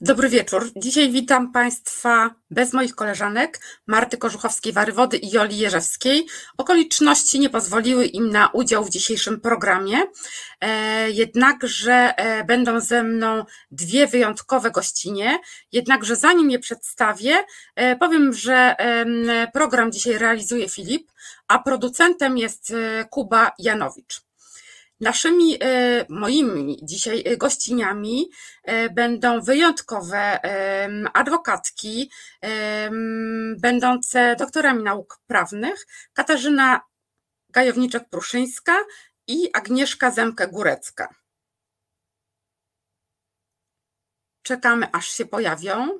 Dobry wieczór. Dzisiaj witam Państwa bez moich koleżanek Marty Korzuchowskiej-Warywody i Joli Jerzewskiej. Okoliczności nie pozwoliły im na udział w dzisiejszym programie, e, jednakże e, będą ze mną dwie wyjątkowe gościnie. Jednakże zanim je przedstawię, e, powiem, że program dzisiaj realizuje Filip, a producentem jest Kuba Janowicz. Naszymi e, moimi dzisiaj e, gościniami e, będą wyjątkowe adwokatki, będące doktorami nauk prawnych, Katarzyna Gajowniczek-Pruszyńska i Agnieszka Zemkę-Górecka. Czekamy, aż się pojawią.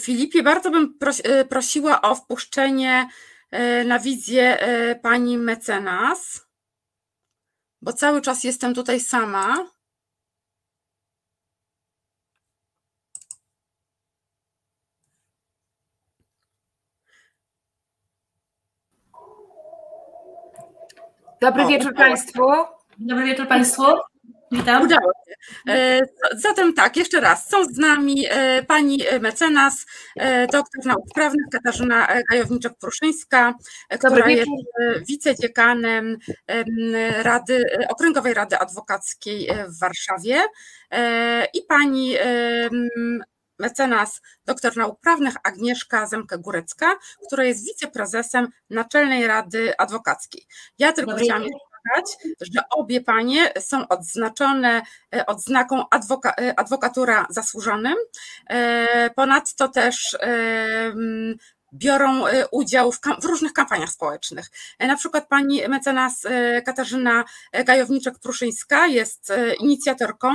Filipie, bardzo bym e, prosiła o wpuszczenie e, na wizję pani mecenas, bo cały czas jestem tutaj sama. Dobry o, wieczór Państwu. Dobry wieczór Państwu. Witam. Udało się. E, zatem tak, jeszcze raz, są z nami e, pani mecenas, e, doktor nauk prawnych Katarzyna Gajowniczek-Pruszyńska, która jest wicediekanem Rady, Okręgowej Rady Adwokackiej w Warszawie i pani mecenas doktor nauk prawnych Agnieszka Zemkę-Górecka, która jest wiceprezesem Naczelnej Rady Adwokackiej. Ja tylko Dobry chciałam że obie panie są odznaczone e, odznaką adwoka, e, adwokatura zasłużonym. E, ponadto też biorą udział w, w, różnych kampaniach społecznych. Na przykład pani mecenas Katarzyna Gajowniczek-Pruszyńska jest inicjatorką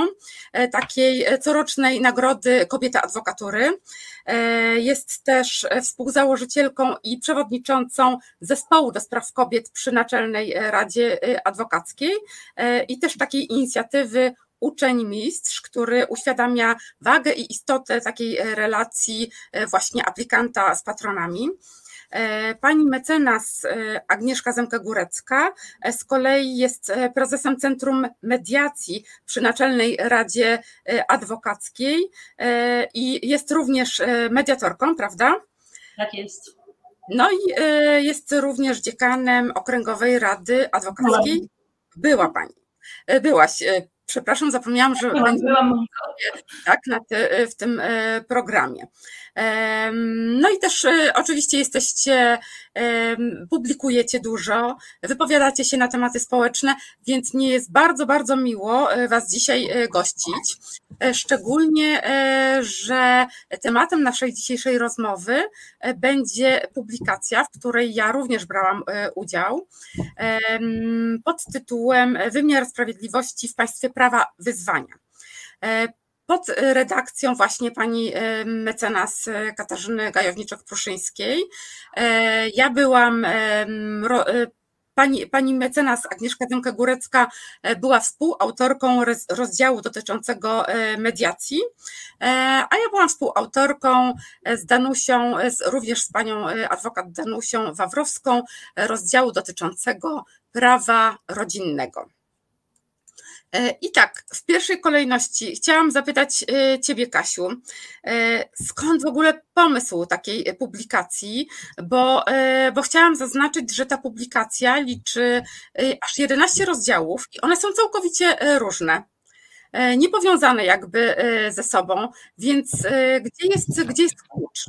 takiej corocznej nagrody Kobieta Adwokatury. E, jest też współzałożycielką i przewodniczącą zespołu do spraw kobiet przy Naczelnej Radzie Adwokackiej e, i też takiej inicjatywy uczeń mistrz, który uświadamia wagę i istotę takiej relacji e, właśnie aplikanta z patronami. E, pani mecenas e, Agnieszka Zemka-Górecka e, z kolei jest prezesem Centrum Mediacji przy Naczelnej Radzie Adwokackiej i jest również mediatorką, prawda? Tak jest. No i jest również dziekanem Okręgowej Rady Adwokackiej. Była pani. Byłaś. Przepraszam, zapomniałam, że byłam tak, na te, w tym programie. No i też e, oczywiście jesteście, publikujecie dużo, wypowiadacie się na tematy społeczne, więc mnie jest bardzo, bardzo miło e, Was dzisiaj e, gościć. Szczególnie, że tematem naszej dzisiejszej rozmowy będzie publikacja, w której ja również brałam udział, pod tytułem Wymiar sprawiedliwości w państwie prawa wyzwania pod redakcją właśnie pani e, mecenas e, Katarzyny Gajowniczek-Pruszyńskiej. E, ja byłam Pani, pani mecenas Agnieszka Dymka-Górecka była współautorką rozdziału dotyczącego mediacji, a ja byłam współautorką z Danusią, również z panią adwokat Danusią Wawrowską, rozdziału dotyczącego prawa rodzinnego. E, I tak, w pierwszej kolejności chciałam zapytać e, Ciebie, Kasiu, e, skąd w ogóle pomysł takiej publikacji? Bo, bo chciałam zaznaczyć, że ta publikacja liczy aż 11 rozdziałów i one są całkowicie różne. Niepowiązane jakby ze sobą, więc gdzie jest, gdzie jest klucz?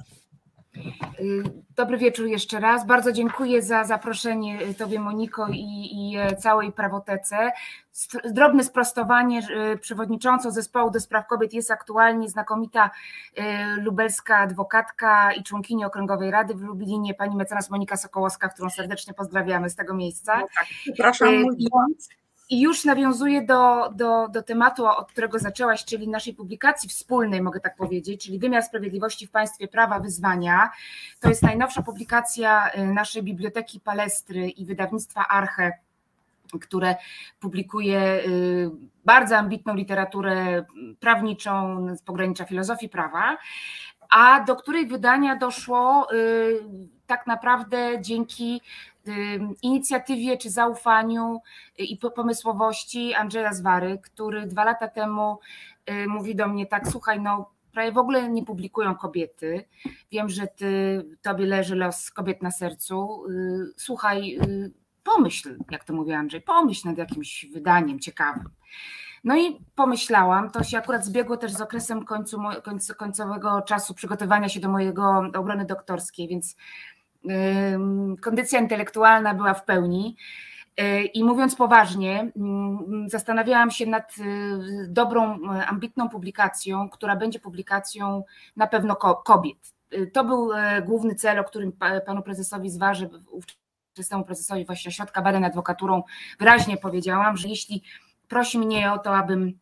Dobry wieczór jeszcze raz. Bardzo dziękuję za zaproszenie Tobie, Moniko, i, i całej prawotece. Drobne sprostowanie. Przewodniczącą zespołu do spraw kobiet jest aktualnie znakomita y, lubelska adwokatka i członkini Okręgowej Rady w Lublinie, pani mecenas Monika Sokołowska, którą serdecznie pozdrawiamy z tego miejsca. No tak, przepraszam, y, mój i już nawiązuję do, do, do tematu, od którego zaczęłaś, czyli naszej publikacji wspólnej, mogę tak powiedzieć, czyli Wymiar Sprawiedliwości w Państwie Prawa Wyzwania. To jest najnowsza publikacja y, naszej Biblioteki Palestry i wydawnictwa Arche, które publikuje y, bardzo ambitną literaturę prawniczą z pogranicza filozofii prawa, a do której wydania doszło y, tak naprawdę dzięki inicjatywie czy zaufaniu i pomysłowości Andrzeja Zwary, który dwa lata temu mówi do mnie tak, słuchaj, no prawie w ogóle nie publikują kobiety. Wiem, że ty, tobie leży los kobiet na sercu. Słuchaj, pomyśl, jak to mówi Andrzej, pomyśl nad jakimś wydaniem ciekawym. No i pomyślałam, to się akurat zbiegło też z okresem końcu, końcowego czasu przygotowania się do mojego obrony doktorskiej, więc kondycja intelektualna była w pełni. Yy, I mówiąc poważnie, yy, zastanawiałam się nad y, dobrą, y, ambitną publikacją, która będzie publikacją na pewno kobiet. Y, to był główny cel, o którym panu prezesowi Zwarzy, ówczesnemu prezesowi właśnie Ośrodka Badań Adwokaturą wyraźnie powiedziałam, że jeśli prosi mnie o to, abym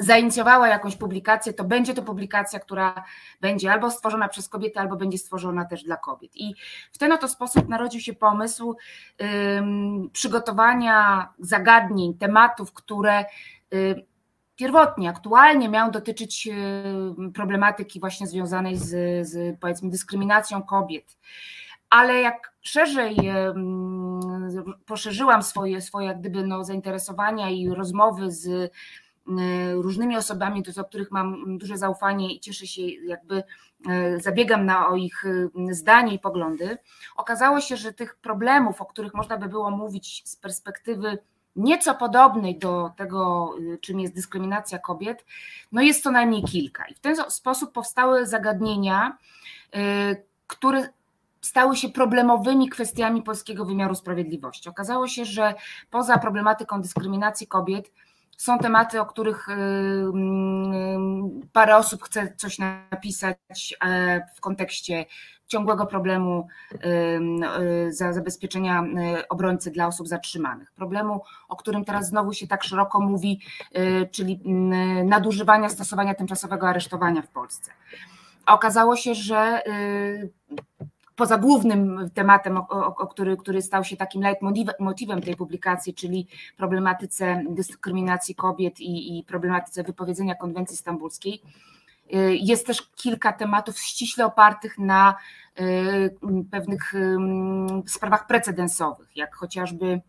zainicjowała jakąś publikację, to będzie to publikacja, która będzie albo stworzona przez kobiety, albo będzie stworzona też dla kobiet. I w ten oto sposób narodził się pomysł przygotowania zagadnień, tematów, które y, pierwotnie, aktualnie miały dotyczyć y, problematyki właśnie związanej z, z powiedzmy dyskryminacją kobiet ale jak szerzej poszerzyłam swoje, swoje gdyby no, zainteresowania i rozmowy z różnymi osobami, do których mam duże zaufanie i cieszę się, jakby e, zabiegam na o ich zdanie i poglądy, okazało się, że tych problemów, o których można by było mówić z perspektywy nieco podobnej do tego, y, czym jest dyskryminacja kobiet, no jest co najmniej kilka. I w ten sposób powstały zagadnienia, y, które stały się problemowymi kwestiami polskiego wymiaru sprawiedliwości. Okazało się, że poza problematyką dyskryminacji kobiet są tematy, o których y, y, parę osób chce coś napisać e, w kontekście ciągłego problemu y, za zabezpieczenia obrońcy dla osób zatrzymanych. Problemu, o którym teraz znowu się tak szeroko mówi, czyli nadużywania stosowania tymczasowego aresztowania w Polsce. Okazało się, że poza głównym tematem, o, o, o, który, który stał się takim leitmotivem tej publikacji, czyli problematyce dyskryminacji kobiet i, i problematyce wypowiedzenia konwencji stambulskiej, y, jest też kilka tematów ściśle opartych na y, pewnych sprawach precedensowych, jak chociażby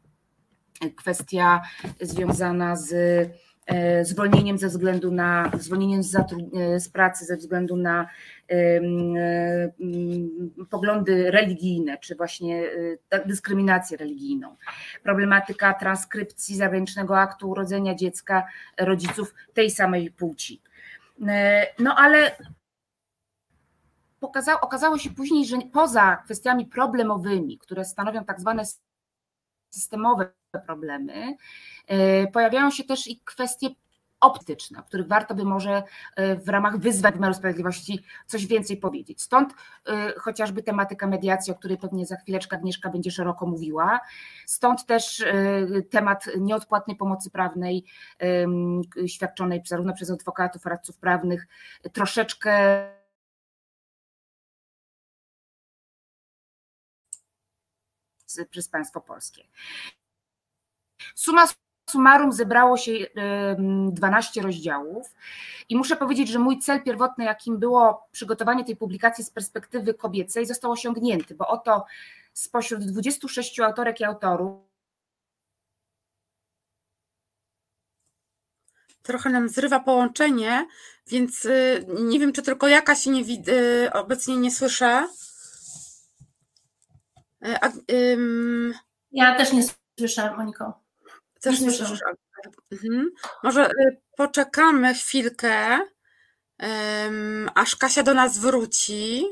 kwestia związana z zwolnieniem ze względu na zwolnieniem z, e, z pracy ze względu na e, poglądy religijne, czy właśnie dyskryminację religijną. Problematyka transkrypcji zagranicznego aktu urodzenia dziecka rodziców tej samej płci. No ale pokazało, okazało się później, że poza kwestiami problemowymi, które stanowią tak zwane systemowe problemy, e, pojawiają się też i kwestie optyczne, o których warto by może e, w ramach wyzwań wymiaru sprawiedliwości coś więcej powiedzieć. Stąd e, chociażby tematyka mediacji, o której pewnie za chwileczkę Agnieszka będzie szeroko mówiła. Stąd też temat nieodpłatnej pomocy prawnej świadczonej zarówno przez adwokatów, radców prawnych, troszeczkę przez państwo polskie. Suma summarum zebrało się 12 rozdziałów i muszę powiedzieć, że mój cel pierwotny, jakim było przygotowanie tej publikacji z perspektywy kobiecej, został osiągnięty, bo oto spośród 26 autorek i autorów trochę nam zrywa połączenie, więc y, nie wiem, czy tylko jaka się nie wid- y, obecnie nie słyszę. Y, ja też nie słyszę, Moniko. Też nie słyszę. Mhm. Może y, poczekamy chwilkę, aż Kasia do nas wróci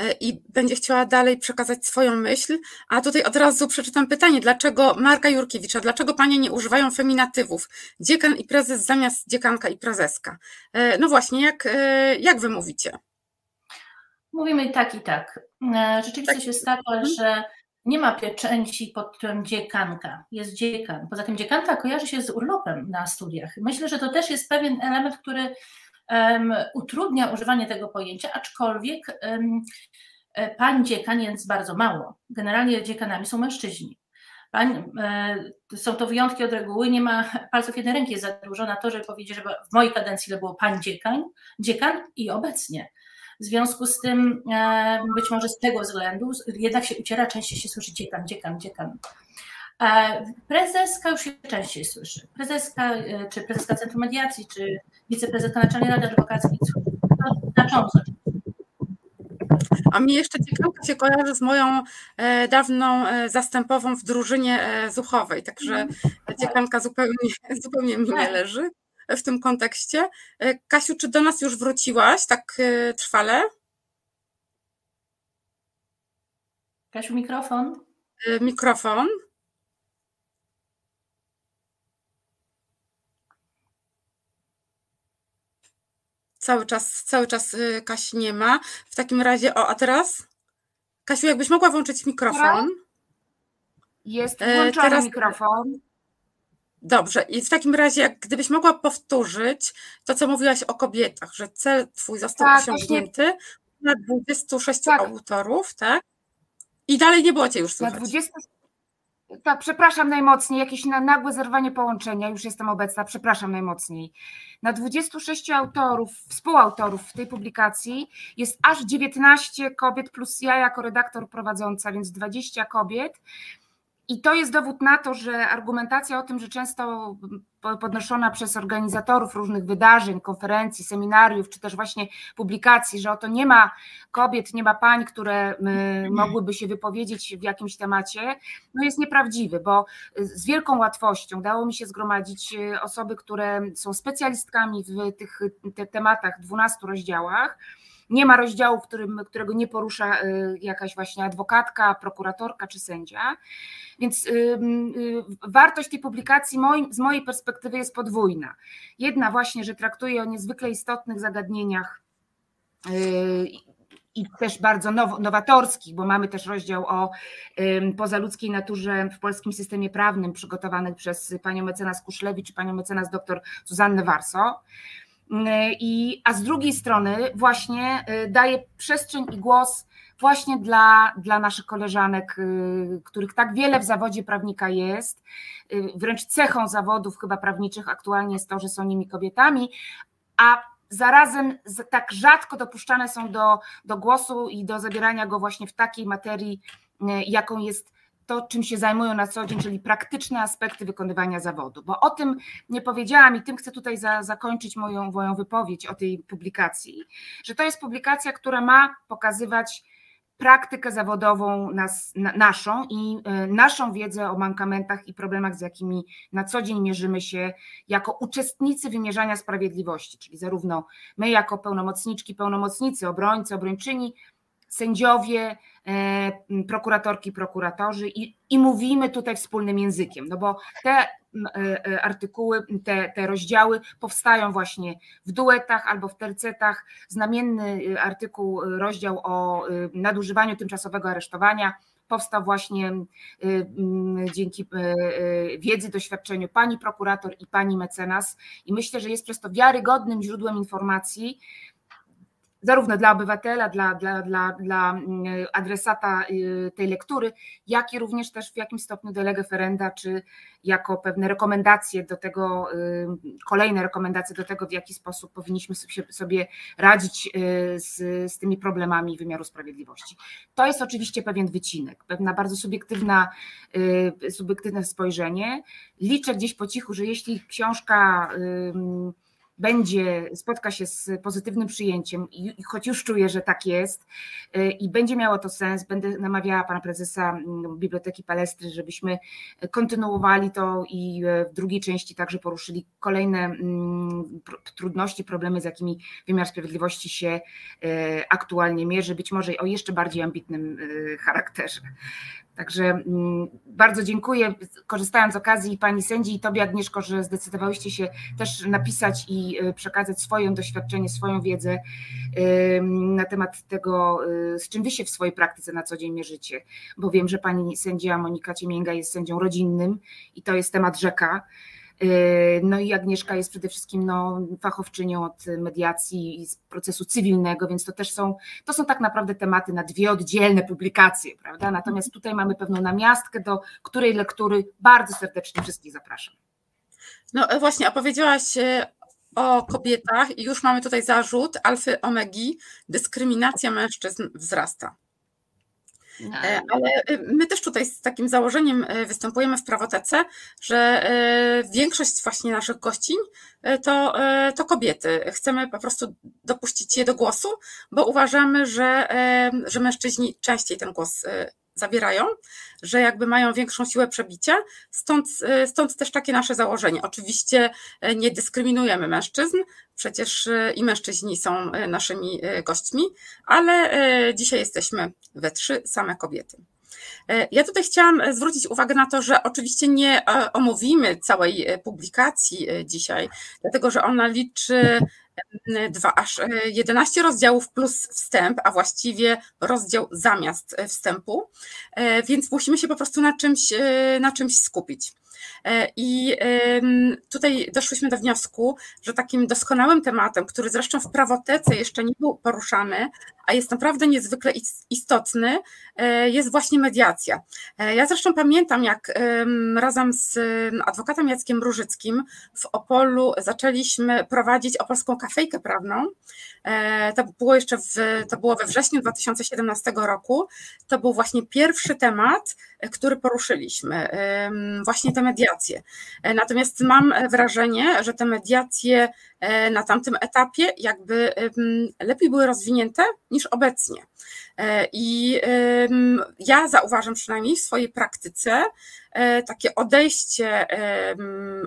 y, i będzie chciała dalej przekazać swoją myśl. A tutaj od razu przeczytam pytanie, dlaczego Marka Jurkiewicza, dlaczego panie nie używają feminatywów? Dziekan i prezes zamiast dziekanka i prezeska. E, no właśnie, jak, e, jak wy mówicie? Mówimy i tak, i tak. E, rzeczywistość tak. jest taka, mhm. że nie ma pieczęci pod tym dziekanka, jest dziekan. Poza tym dziekanka kojarzy się z urlopem na studiach. Myślę, że to też jest pewien element, który um, utrudnia używanie tego pojęcia, aczkolwiek um, pań dziekan jest bardzo mało. Generalnie dziekanami są mężczyźni. E, są to wyjątki od reguły, nie ma palców jednej ręki jest za dużo na to, żeby powiedzieć, że w mojej kadencji to było pań dziekan, dziekan i obecnie W związku z tym, e, być może z tego względu, jednak się uciera, częściej się słyszy dziekan, dziekan, dziekan. Prezeska już się częściej słyszy. Prezeska, czy prezeska Centrum Mediacji, czy wiceprezeska Naczelnej Rady Adwokackiej, to znacząco. A mnie jeszcze ciekawka się kojarzy z moją e, dawną e, zastępową w drużynie e, zuchowej, także mhm. dziekanka zupełnie, zupełnie mi nie tak. leży w tym kontekście. Kasiu, czy do nas już wróciłaś tak trwale? Kasiu, mikrofon. Mikrofon. Cały czas, cały czas Kasi nie ma. W takim razie, o, a teraz? Kasiu, jakbyś mogła włączyć mikrofon. Jest e, włączony teraz... mikrofon. Dobrze, i w takim razie, jak gdybyś mogła powtórzyć to, co mówiłaś o kobietach, że cel twój został tak, osiągnięty właśnie... na 26 tak. autorów, tak? I dalej nie było cię już słychać. Na 20... Tak, przepraszam najmocniej, jakieś nagłe zerwanie połączenia, już jestem obecna, przepraszam najmocniej. Na 26 autorów, współautorów w tej publikacji jest aż 19 kobiet plus ja jako redaktor prowadząca, więc 20 kobiet. I to jest dowód na to, że argumentacja o tym, że często podnoszona przez organizatorów różnych wydarzeń, konferencji, seminariów, czy też właśnie publikacji, że oto nie ma kobiet, nie ma pań, które mogłyby się wypowiedzieć w jakimś temacie, no jest nieprawdziwy, bo z wielką łatwością dało mi się zgromadzić e, osoby, które są specjalistkami w tych te tematach, 12 rozdziałach, nie ma rozdziału, którym, którego nie porusza y, jakaś właśnie adwokatka, prokuratorka czy sędzia. Więc y, y, wartość tej publikacji z mojej perspektywy jest podwójna. Jedna właśnie, że traktuje o niezwykle istotnych zagadnieniach i też bardzo now, nowatorskich, bo mamy też rozdział o pozaludzkiej naturze w polskim systemie prawnym przygotowany przez panią mecenas Kuszlewicz i panią mecenas dr Zuzannę Warso. I, a z drugiej strony właśnie y, daje przestrzeń i głos właśnie dla, dla naszych koleżanek, y, których tak wiele w zawodzie prawnika jest. Wręcz cechą zawodów chyba prawniczych aktualnie jest to, że są nimi kobietami, a zarazem tak rzadko dopuszczane są do, do głosu i do zabierania go właśnie w takiej materii, jaką jest to, czym się zajmują na co dzień, czyli praktyczne aspekty wykonywania zawodu. Bo o tym nie powiedziałam i tym chcę tutaj za, zakończyć moją, moją wypowiedź o tej publikacji, że to jest publikacja, która ma pokazywać praktykę zawodową nas, na, naszą i y, naszą wiedzę o mankamentach i problemach, z jakimi na co dzień mierzymy się jako uczestnicy wymierzania sprawiedliwości, czyli zarówno my jako pełnomocniczki, pełnomocnicy, obrońcy, obrończyni, sędziowie, e, prokuratorki, prokuratorzy i, i mówimy tutaj wspólnym językiem, no bo te e, e, artykuły, te, te rozdziały powstają właśnie w duetach albo w tercetach. Znamienny artykuł, rozdział o nadużywaniu tymczasowego aresztowania powstał właśnie dzięki wiedzy, doświadczeniu pani prokurator i pani mecenas i myślę, że jest przez to wiarygodnym źródłem informacji, zarówno dla obywatela, dla, dla, dla, dla mm, adresata y, tej lektury, jak i również też w jakim stopniu delege ferenda, czy jako pewne rekomendacje do tego, y, kolejne rekomendacje do tego, w jaki sposób powinniśmy sobie radzić y, z, z tymi problemami wymiaru sprawiedliwości. To jest oczywiście pewien wycinek, pewna bardzo subiektywna, subiektywne spojrzenie. Liczę gdzieś po cichu, że jeśli książka będzie, spotka się z pozytywnym przyjęciem, i, choć już czuję, że tak jest, y, i będzie miało to sens, będę namawiała pana prezesa mm, Biblioteki Palestry, żebyśmy kontynuowali to i w drugiej części także poruszyli kolejne mm, trudności, problemy, z jakimi wymiar sprawiedliwości się y, aktualnie mierzy, być może o jeszcze bardziej ambitnym y, charakterze. Także mm, bardzo dziękuję, korzystając z okazji Pani sędzi i Tobie Agnieszko, że zdecydowałyście się też napisać i y, przekazać swoje doświadczenie, swoją wiedzę na temat tego, y, z czym Wy się w swojej praktyce na co dzień mierzycie, bo wiem, że Pani sędzia Monika Ciemięga jest sędzią rodzinnym i to jest temat rzeka, no i Agnieszka jest przede wszystkim no, fachowczynią od mediacji i z procesu cywilnego, więc to też są, to są tak naprawdę tematy na dwie oddzielne publikacje, prawda? Natomiast tutaj mamy pewną namiastkę, do której lektury bardzo serdecznie wszystkich zapraszam. No właśnie, a powiedziałaś e, o kobietach i już mamy tutaj zarzut alfy omegi, dyskryminacja mężczyzn wzrasta. No. E, ale y, my też tutaj z takim założeniem e, występujemy w prawotece, że e, większość właśnie naszych gościń to, to kobiety. Chcemy po prostu dopuścić je do głosu, bo uważamy, że, że mężczyźni częściej ten głos zabierają, że jakby mają większą siłę przebicia, stąd, stąd też takie nasze założenie. Oczywiście nie dyskryminujemy mężczyzn, przecież e, i mężczyźni są naszymi gośćmi, ale dzisiaj jesteśmy we trzy same kobiety. Ja tutaj chciałam zwrócić uwagę na to, że oczywiście nie omówimy całej publikacji dzisiaj, dlatego że ona liczy dwa, aż 11 rozdziałów plus wstęp, a właściwie rozdział zamiast wstępu, więc musimy się po prostu na czymś, na czymś skupić. E, I tutaj doszłyśmy do wniosku, że takim doskonałym tematem, który zresztą w prawotece jeszcze nie był poruszany, a jest naprawdę niezwykle istotny, e, jest właśnie mediacja. E, ja zresztą pamiętam, jak razem z adwokatem Jackiem Różyckim w Opolu zaczęliśmy prowadzić opolską kafejkę prawną. To było jeszcze w, to było we wrześniu 2017 roku. To był właśnie pierwszy temat, który poruszyliśmy, właśnie te mediacje. E, natomiast mam wrażenie, że te mediacje e, na tamtym etapie jakby lepiej były rozwinięte niż obecnie. E, I ja zauważam przynajmniej w swojej praktyce e, takie odejście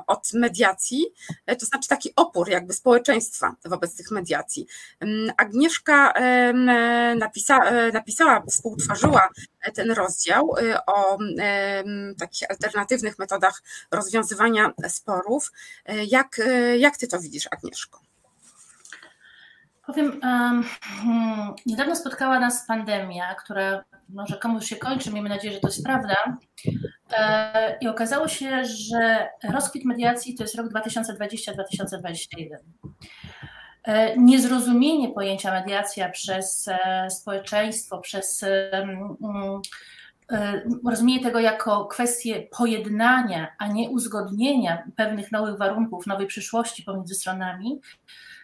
od mediacji, e, to znaczy taki opór jakby społeczeństwa wobec tych mediacji. Agnieszka napisa, napisała, współtworzyła ten rozdział o takich alternatywnych metodach rozwiązywania sporów. Jak, jak ty to widzisz, Agnieszko? Powiem, um, niedawno spotkała nas pandemia, która może komuś się kończy, miejmy nadzieję, że to jest prawda. E, I okazało się, że rozkwit mediacji to jest rok 2020-2021. E, niezrozumienie pojęcia mediacja przez e, społeczeństwo, przez rozumienie tego jako kwestię pojednania, a nie uzgodnienia pewnych nowych warunków, nowej przyszłości pomiędzy stronami,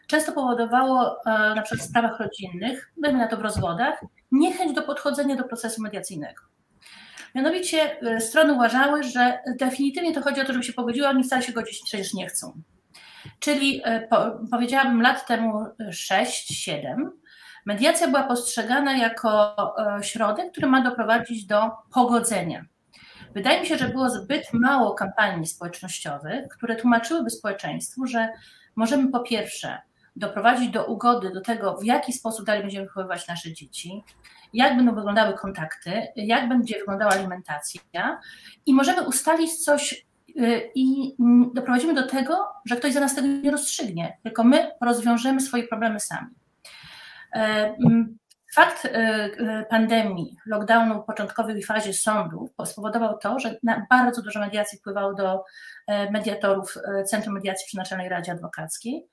często powodowało e, na przykład w sprawach rodzinnych, dajmy na to w rozwodach, niechęć do podchodzenia do procesu mediacyjnego. Mianowicie e, strony uważały, że definitywnie to chodzi o to, żeby się pogodziły, oni wcale się godzić przecież nie chcą. Czyli e, po, powiedziałabym lat temu 6-7, mediacja była postrzegana jako środek, który ma doprowadzić do pogodzenia. Wydaje mi się, że było zbyt mało kampanii społecznościowych, które tłumaczyłyby społeczeństwu, że możemy po pierwsze doprowadzić do ugody, do tego, w jaki sposób dalej będziemy wychowywać nasze dzieci, jak będą wyglądały kontakty, jak będzie wyglądała alimentacja i możemy ustalić coś y, i doprowadzimy do tego, że ktoś za nas tego nie rozstrzygnie, tylko my rozwiążemy swoje problemy sami. E, fakt y, y, pandemii, lockdownu początkowej fazie sądów spowodował to, że bardzo dużo mediacji wpływało do e, mediatorów e, Centrum Mediacji przy Naczelnej Radzie Adwokackiej.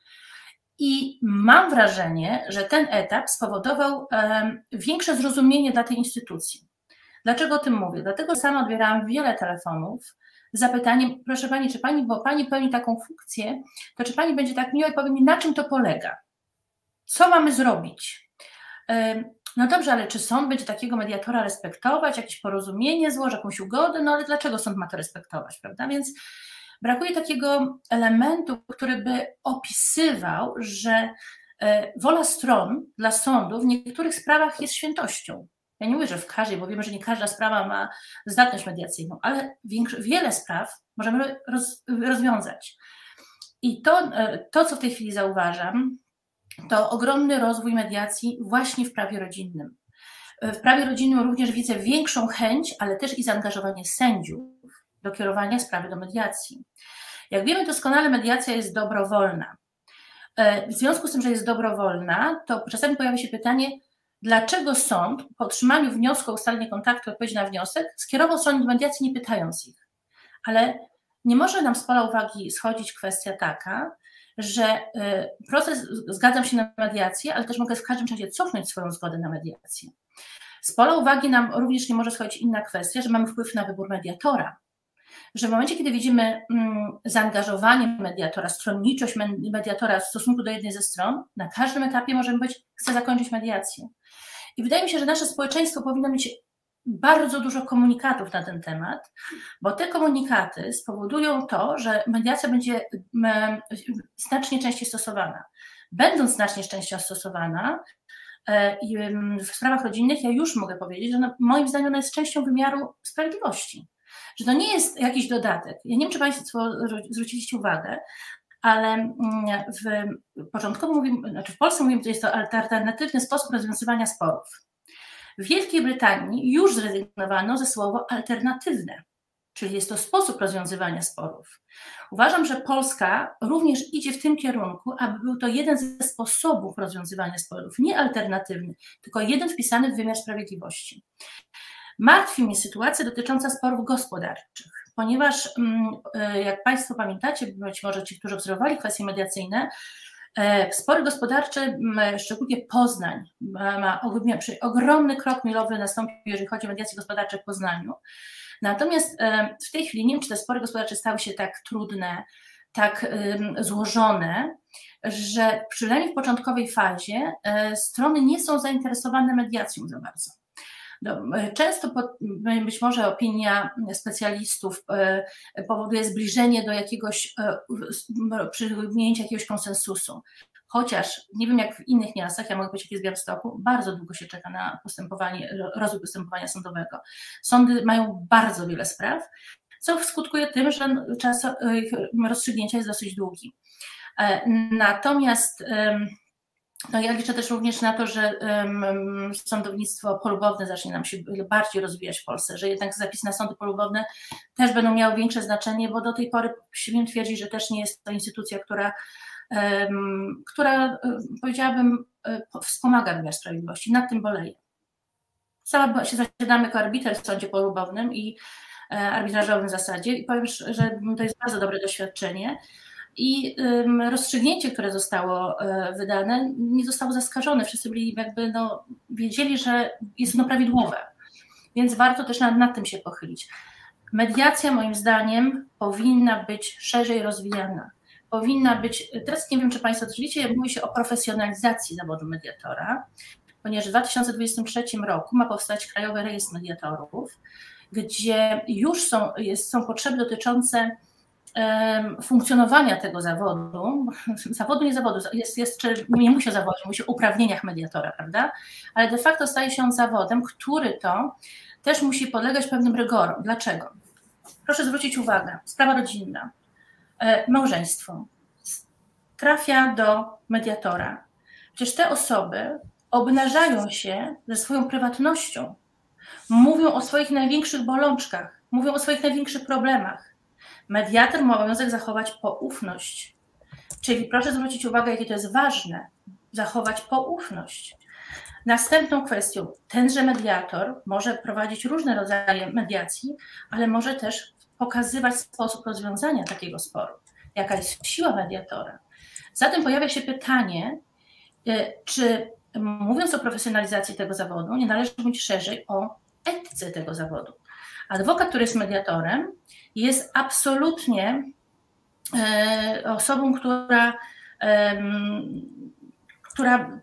I mam wrażenie, że ten etap spowodował większe zrozumienie dla tej instytucji. Dlaczego o tym mówię? Dlatego sama odbierałam wiele telefonów z zapytaniem, proszę Pani, czy Pani, bo Pani pełni taką funkcję, to czy Pani będzie tak miła i powie mi, na czym to polega? Co mamy zrobić? No dobrze, ale czy sąd będzie takiego mediatora respektować, jakieś porozumienie złoży, jakąś ugodę? No ale dlaczego sąd ma to respektować, prawda? Więc brakuje takiego elementu, który by opisywał, że e, wola stron dla sądu w niektórych sprawach jest świętością. Ja nie mówię, że w każdej, bo wiemy, że nie każda sprawa ma zdatność mediacyjną, ale wiele spraw możemy roz, rozwiązać. I to, e, to, co w tej chwili zauważam, to ogromny rozwój mediacji właśnie w prawie rodzinnym. E, w prawie rodzinnym również widzę większą chęć, ale też i zaangażowanie sędziów do kierowania sprawy do mediacji. Jak wiemy doskonale, mediacja jest dobrowolna. E, w związku z tym, że jest dobrowolna, to czasami pojawia się pytanie, dlaczego sąd po otrzymaniu wniosku o ustalenie kontaktu, odpowiedzi na wniosek, skierował sąd do mediacji, nie pytając ich. Ale nie może nam z pola uwagi schodzić kwestia taka, że y, proces, zgadzam się na mediację, ale też mogę w każdym czasie cofnąć swoją zgodę na mediację. Z pola uwagi nam również nie może schodzić inna kwestia, że mamy wpływ na wybór mediatora. Że w momencie, kiedy widzimy mm, zaangażowanie mediatora, stronniczość mediatora w stosunku do jednej ze stron, na każdym etapie możemy być, chcę zakończyć mediację. I wydaje mi się, że nasze społeczeństwo powinno mieć bardzo dużo komunikatów na ten temat, bo te komunikaty spowodują to, że mediacja będzie znacznie częściej stosowana. Będąc znacznie częściej stosowana, e, w sprawach rodzinnych ja już mogę powiedzieć, że no, moim zdaniem ona jest częścią wymiaru sprawiedliwości. Że to nie jest jakiś dodatek. Ja nie wiem, czy Państwo zwróciliście uwagę, ale mm, w początkowo mówimy, znaczy w Polsce mówimy, że jest to alternatywny sposób rozwiązywania sporów. W Wielkiej Brytanii już zrezygnowano ze słowa alternatywne, czyli jest to sposób rozwiązywania sporów. Uważam, że Polska również idzie w tym kierunku, aby był to jeden ze sposobów rozwiązywania sporów, nie alternatywny, tylko jeden wpisany w wymiar sprawiedliwości. Martwi mnie sytuacja dotycząca sporów gospodarczych, ponieważ mm, e, jak Państwo pamiętacie, być może ci, którzy obserwowali kwestie mediacyjne, e, Spory gospodarcze, szczególnie Poznań, ma ogromny krok milowy nastąpił, jeżeli chodzi o mediacje gospodarcze w Poznaniu. Natomiast e, w tej chwili nie wiem, czy te spory gospodarcze stały się tak trudne, tak złożone, że przynajmniej w początkowej fazie strony nie są zainteresowane mediacją za bardzo. No, e, często być może opinia specjalistów e, powoduje zbliżenie do jakiegoś, e, przyjęcia jakiegoś konsensusu. Chociaż nie wiem jak w innych miastach, ja mogę powiedzieć, jak jest w bardzo długo się czeka na postępowanie, rozwój postępowania sądowego. Sądy mają bardzo wiele spraw, co skutkuje tym, że czas rozstrzygnięcia jest dosyć długi. Natomiast no ja liczę też również na to, że um, sądownictwo polubowne zacznie nam się bardziej rozwijać w Polsce, że jednak zapisy na sądy polubowne też będą miały większe znaczenie, bo do tej pory śmiem twierdzić, że też nie jest to instytucja, która, um, która powiedziałabym, e, wspomaga wymiar sprawiedliwości. Nad tym boleję. Sama się zasiadamy jako arbiter w sądzie polubownym i e, arbitrażowym zasadzie i powiem, że to jest bardzo dobre doświadczenie i rozstrzygnięcie, które zostało e, wydane, nie zostało zaskarżone. Wszyscy byli jakby no, wiedzieli, że jest ono prawidłowe. Więc warto też nad, nad tym się pochylić. Mediacja moim zdaniem powinna być szerzej rozwijana. Powinna być, teraz nie wiem, czy Państwo też wiecie, mówi się o profesjonalizacji zawodu mediatora, ponieważ w 2023 roku ma powstać Krajowy Rejestr Mediatorów, gdzie już są, jest, są potrzeby dotyczące funkcjonowania tego zawodu, zawodu nie zawodu, jest jeszcze, nie musi o zawodzie, musi o uprawnieniach mediatora, prawda? Ale de facto staje się on zawodem, który to też musi podlegać pewnym rygorom. Dlaczego? Proszę zwrócić uwagę, sprawa rodzinna, e, małżeństwo trafia do mediatora. Przecież te osoby obnażają się ze swoją prywatnością, mówią o swoich największych bolączkach, mówią o swoich największych problemach Mediator ma obowiązek zachować poufność. Czyli proszę zwrócić uwagę, jakie to jest ważne, zachować poufność. Następną kwestią, tenże mediator może prowadzić różne rodzaje mediacji, ale może też pokazywać sposób rozwiązania takiego sporu, jaka jest siła mediatora. Zatem pojawia się pytanie, y, czy mówiąc o profesjonalizacji tego zawodu, nie należy mówić szerzej o etyce tego zawodu. Adwokat, który jest mediatorem, jest absolutnie e, osobą, która, która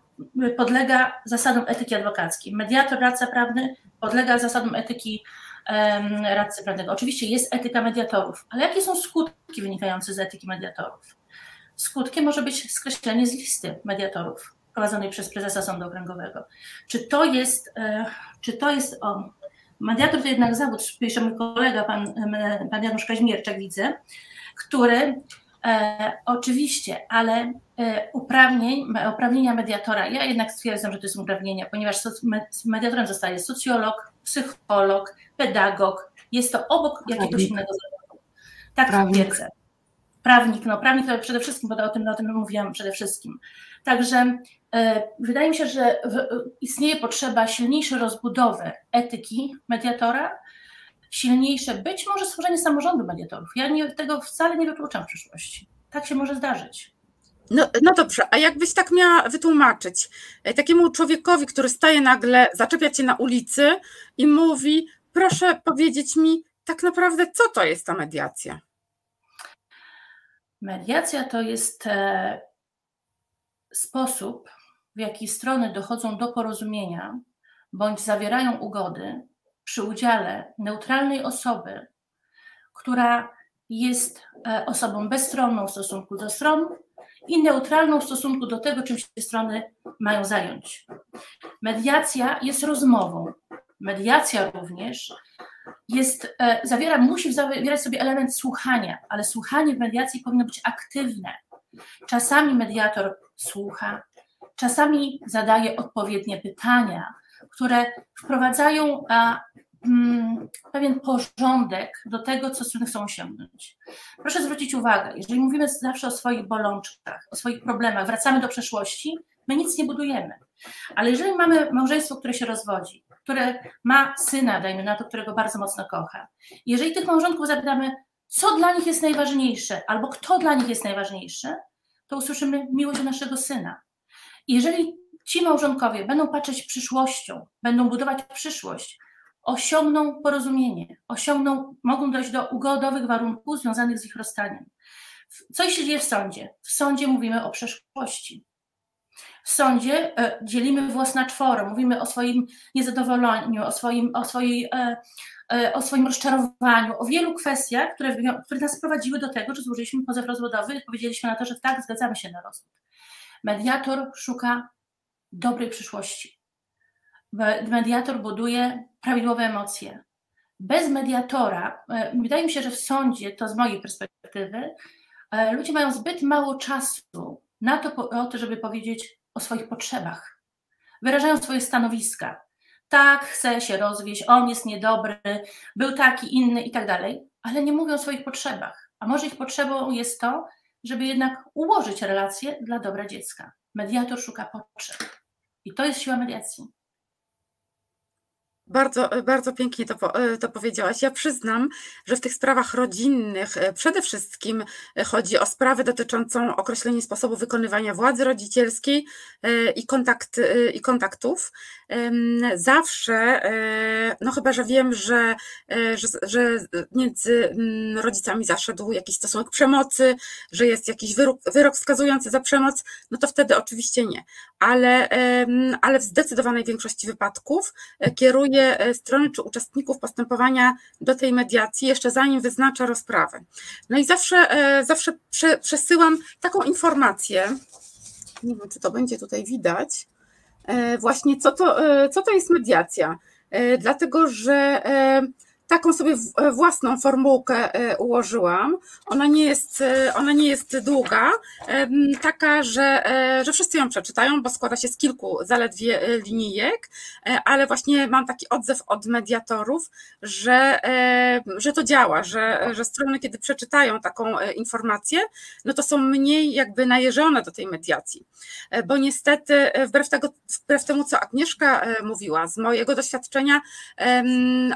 podlega zasadom etyki adwokackiej. Mediator, radca prawny podlega zasadom etyki radcy prawnego. Oczywiście jest etyka mediatorów, ale jakie są skutki wynikające z etyki mediatorów? Skutkiem może być skreślenie z listy mediatorów prowadzonej przez prezesa Sądu Okręgowego. Czy to jest, e, czy to jest o, Mediator to jednak zawód, pisze mój kolega, pan, pan Janusz Kaźmierczak, widzę, który e, oczywiście, ale e, uprawnień, uprawnienia mediatora, ja jednak stwierdzam, że to są uprawnienia, ponieważ mediatorem zostaje socjolog, psycholog, pedagog, jest to obok jakiegoś innego zawodu. Tak twierdzę. Prawnik, no prawnik to przede wszystkim, bo o tym, o tym mówiłam przede wszystkim. Także wydaje mi się, że istnieje potrzeba silniejszej rozbudowy etyki mediatora, silniejsze być może stworzenie samorządu mediatorów. Ja nie, tego wcale nie wykluczam w przyszłości. Tak się może zdarzyć. No, no dobrze, a jakbyś tak miała wytłumaczyć e, takiemu człowiekowi, który staje nagle, zaczepia cię na ulicy i mówi, proszę powiedzieć mi, tak naprawdę co to jest ta mediacja? Mediacja to jest e, sposób, w jaki strony dochodzą do porozumienia bądź zawierają ugody przy udziale neutralnej osoby, która jest e, osobą bezstronną w stosunku do stron i neutralną w stosunku do tego, czym się strony mają zająć. Mediacja jest rozmową. Mediacja również jest, e, zawiera, musi zawierać sobie element słuchania, ale słuchanie w mediacji powinno być aktywne. Czasami mediator słucha, czasami zadaje odpowiednie pytania, które wprowadzają mm, pewien porządek do tego, co strony chcą osiągnąć. Proszę zwrócić uwagę, jeżeli mówimy zawsze o swoich bolączkach, o swoich problemach, wracamy do przeszłości, my nic nie budujemy. Ale jeżeli mamy małżeństwo, które się rozwodzi, które ma syna, dajmy na to, którego bardzo mocno kocha, jeżeli tych małżonków zapytamy, co dla nich jest najważniejsze, albo kto dla nich jest najważniejszy, to usłyszymy miłość naszego syna. Jeżeli ci małżonkowie będą patrzeć przyszłością, będą budować przyszłość, osiągną porozumienie, osiągną, mogą dojść do ugodowych warunków związanych z ich rozstaniem. Co się dzieje w sądzie? W sądzie mówimy o przeszłości. W sądzie e, dzielimy włos na czworo, mówimy o swoim niezadowoleniu, o swoim, o swojej, e, e, o swoim rozczarowaniu, o wielu kwestiach, które, które nas prowadziły do tego, że złożyliśmy pozew rozwodowy i powiedzieliśmy na to, że tak, zgadzamy się na rozwód. Mediator szuka dobrej przyszłości. Mediator buduje prawidłowe emocje. Bez mediatora, wydaje mi się, że w sądzie, to z mojej perspektywy, ludzie mają zbyt mało czasu na to, żeby powiedzieć, o swoich potrzebach. Wyrażają swoje stanowiska. Tak, chce się rozwieść, on jest niedobry, był taki, inny i tak dalej, ale nie mówią o swoich potrzebach. A może ich potrzebą jest to, żeby jednak ułożyć relacje dla dobra dziecka. Mediator szuka potrzeb. I to jest siła mediacji. Bardzo, bardzo pięknie to, e, to powiedziałaś. Ja przyznam, że w tych sprawach rodzinnych e, przede wszystkim e, chodzi o sprawę dotyczącą określenia sposobu wykonywania władzy rodzicielskiej i, kontakt, i kontaktów. Zawsze, no chyba, że wiem, że, że, że między mm, rodzicami zaszedł jakiś stosunek przemocy, że jest jakiś wyrok, wyrok wskazujący za przemoc, no to wtedy oczywiście nie. Ale, ale w zdecydowanej większości wypadków kieruje E, strony czy uczestników postępowania do tej mediacji, jeszcze zanim wyznacza rozprawę. No i zawsze, e, zawsze przesyłam taką informację, nie wiem, czy to będzie tutaj widać, e, właśnie co to, co to jest mediacja. Dlatego, że taką sobie e, własną formułkę e, ułożyłam. Ona nie jest, e, ona nie jest długa, taka, że, że wszyscy ją przeczytają, bo składa się z kilku zaledwie linijek, ale właśnie mam taki odzew od mediatorów, że, że to działa, że, że strony, kiedy przeczytają taką informację, no to są mniej jakby najeżone do tej mediacji. Bo niestety, wbrew, tego, wbrew temu, co Agnieszka mówiła, z mojego doświadczenia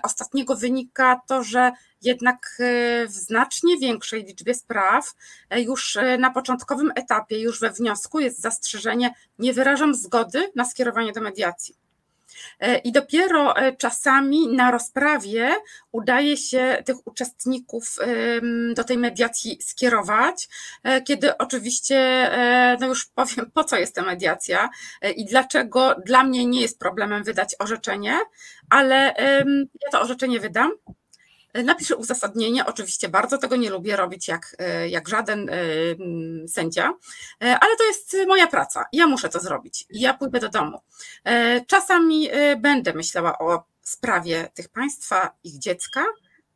ostatniego wynika, wynika to, że jednak e, w znacznie większej liczbie spraw e, już e, na początkowym etapie, już we wniosku jest zastrzeżenie, nie wyrażam zgody na skierowanie do mediacji. I dopiero czasami na rozprawie udaje się tych uczestników do tej mediacji skierować, kiedy oczywiście, no już powiem, po co jest ta mediacja i dlaczego dla mnie nie jest problemem wydać orzeczenie, ale ja to orzeczenie wydam Napiszę uzasadnienie. Oczywiście bardzo tego nie lubię robić jak, e, jak żaden e, sędzia, e, ale to jest moja praca. Ja muszę to zrobić. Ja pójdę do domu. Czasami będę myślała o sprawie tych państwa, ich dziecka,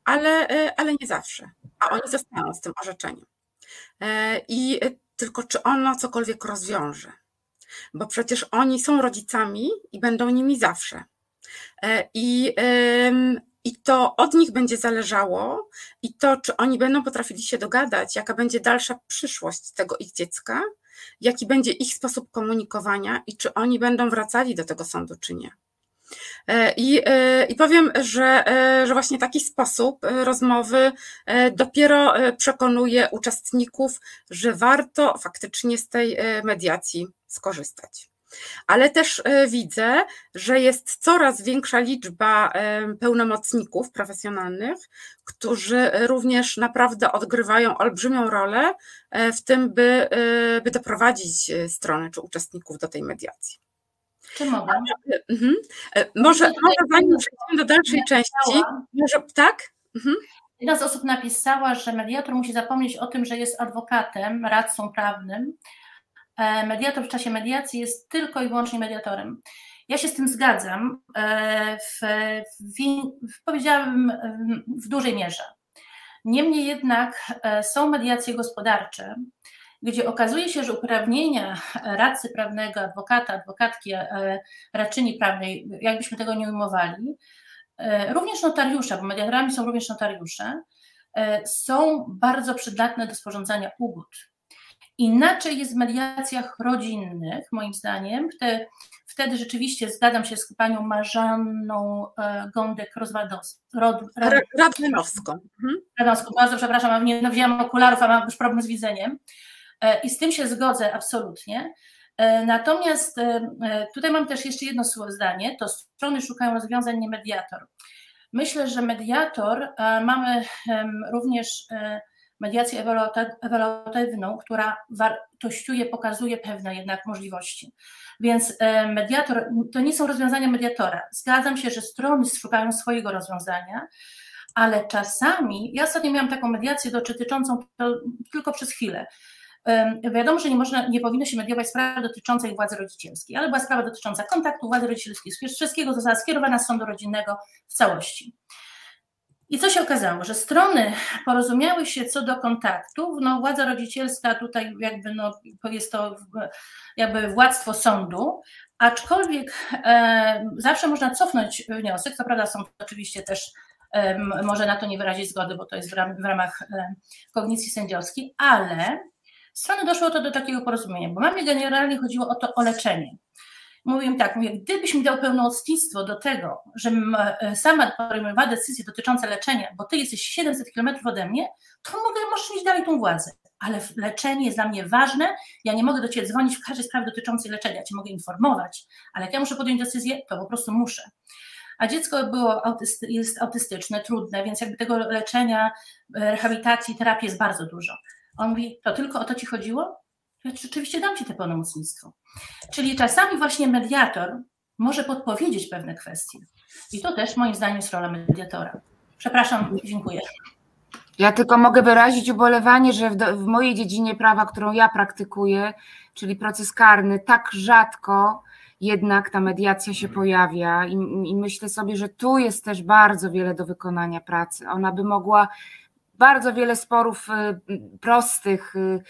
ale, ale nie zawsze. A oni zostaną z tym orzeczeniem. I tylko czy ono cokolwiek rozwiąże? Bo przecież oni są rodzicami i będą nimi zawsze. I i to od nich będzie zależało, i to, czy oni będą potrafili się dogadać, jaka będzie dalsza przyszłość tego ich dziecka, jaki będzie ich sposób komunikowania i czy oni będą wracali do tego sądu, czy nie. E, I, e, I powiem, że, e, że właśnie taki sposób rozmowy dopiero przekonuje uczestników, że warto faktycznie z tej mediacji skorzystać. Ale też widzę, że jest coraz większa liczba pełnomocników profesjonalnych, którzy również naprawdę odgrywają olbrzymią rolę w tym, by, by doprowadzić stronę czy uczestników do tej mediacji. Czy mogę? Mhm. Może, może zanim przejdziemy do dalszej części, może tak? Mhm. Jedna z osób napisała, że mediator musi zapomnieć o tym, że jest adwokatem, radcą prawnym. E, mediator w czasie mediacji jest tylko i wyłącznie mediatorem. Ja się z tym zgadzam, e, w, w, powiedziałabym w dużej mierze. Niemniej jednak e, są mediacje gospodarcze, gdzie okazuje się, że uprawnienia radcy prawnego, adwokata, adwokatki, radczyni prawnej, jakbyśmy tego nie ujmowali, również notariusze, bo mediatorami są również notariusze, są bardzo przydatne do sporządzania ugód. Inaczej jest w mediacjach rodzinnych, moim zdaniem. Wtedy rzeczywiście zgadzam się z panią Marzanną e, Gądek-Radwanowską. Mhm. Radwanowską, bardzo przepraszam, nie wzięłam okularów, a mam już problem z widzeniem. I z tym się zgodzę absolutnie. E, natomiast e, e, tutaj mam też jeszcze jedno słowo zdanie, to strony szukają rozwiązań, nie mediator. Myślę, że mediator, mamy również mediację ewaluatywną, która wartościuje, pokazuje pewne jednak możliwości. Więc mediator, to nie są rozwiązania mediatora. Zgadzam się, że strony szukają swojego rozwiązania, ale czasami, ja ostatnio miałam taką mediację dotyczącą tylko przez chwilę, Wiadomo, że nie, można, nie powinno się mediować sprawy dotyczącej władzy rodzicielskiej, ale była sprawa dotycząca kontaktu władzy rodzicielskiej, wszystkiego została skierowana z sądu rodzinnego w całości. I co się okazało, że strony porozumiały się co do kontaktów, no władza rodzicielska tutaj jakby no, jest to jakby władztwo sądu, aczkolwiek e, zawsze można cofnąć wniosek, co prawda są oczywiście też e, może na to nie wyrazić zgody, bo to jest w, ram, w ramach e, kognicji sędziowskiej, ale strony doszło to do takiego porozumienia, bo mamie generalnie chodziło o to o leczenie. Mówię tak, mówię, gdybyś mi dał pełnomocnictwo do tego, że e, sama podejmowała decyzje dotyczące leczenia, bo ty jesteś 700 kilometrów ode mnie, to mogę, możesz mieć dalej tą władzę. Ale leczenie jest dla mnie ważne. Ja nie mogę do ciebie dzwonić w każdej sprawie dotyczącej leczenia. Cię mogę informować, ale jak ja muszę podjąć decyzję, to po prostu muszę. A dziecko było jest autystyczne, trudne, więc jakby tego leczenia, e, rehabilitacji, terapii jest bardzo dużo. On mówi, to tylko o to ci chodziło? Rzeczywiście dam ci te pełnomocnictwo. Czyli czasami właśnie mediator może podpowiedzieć pewne kwestie. I to też moim zdaniem jest rola mediatora. Przepraszam, dziękuję. Ja tylko mogę wyrazić ubolewanie, że w, do, w, mojej dziedzinie prawa, którą ja praktykuję, czyli proces karny, tak rzadko jednak ta mediacja się pojawia i, i myślę sobie, że tu jest też bardzo wiele do wykonania pracy. Ona by mogła bardzo wiele sporów y, prostych y,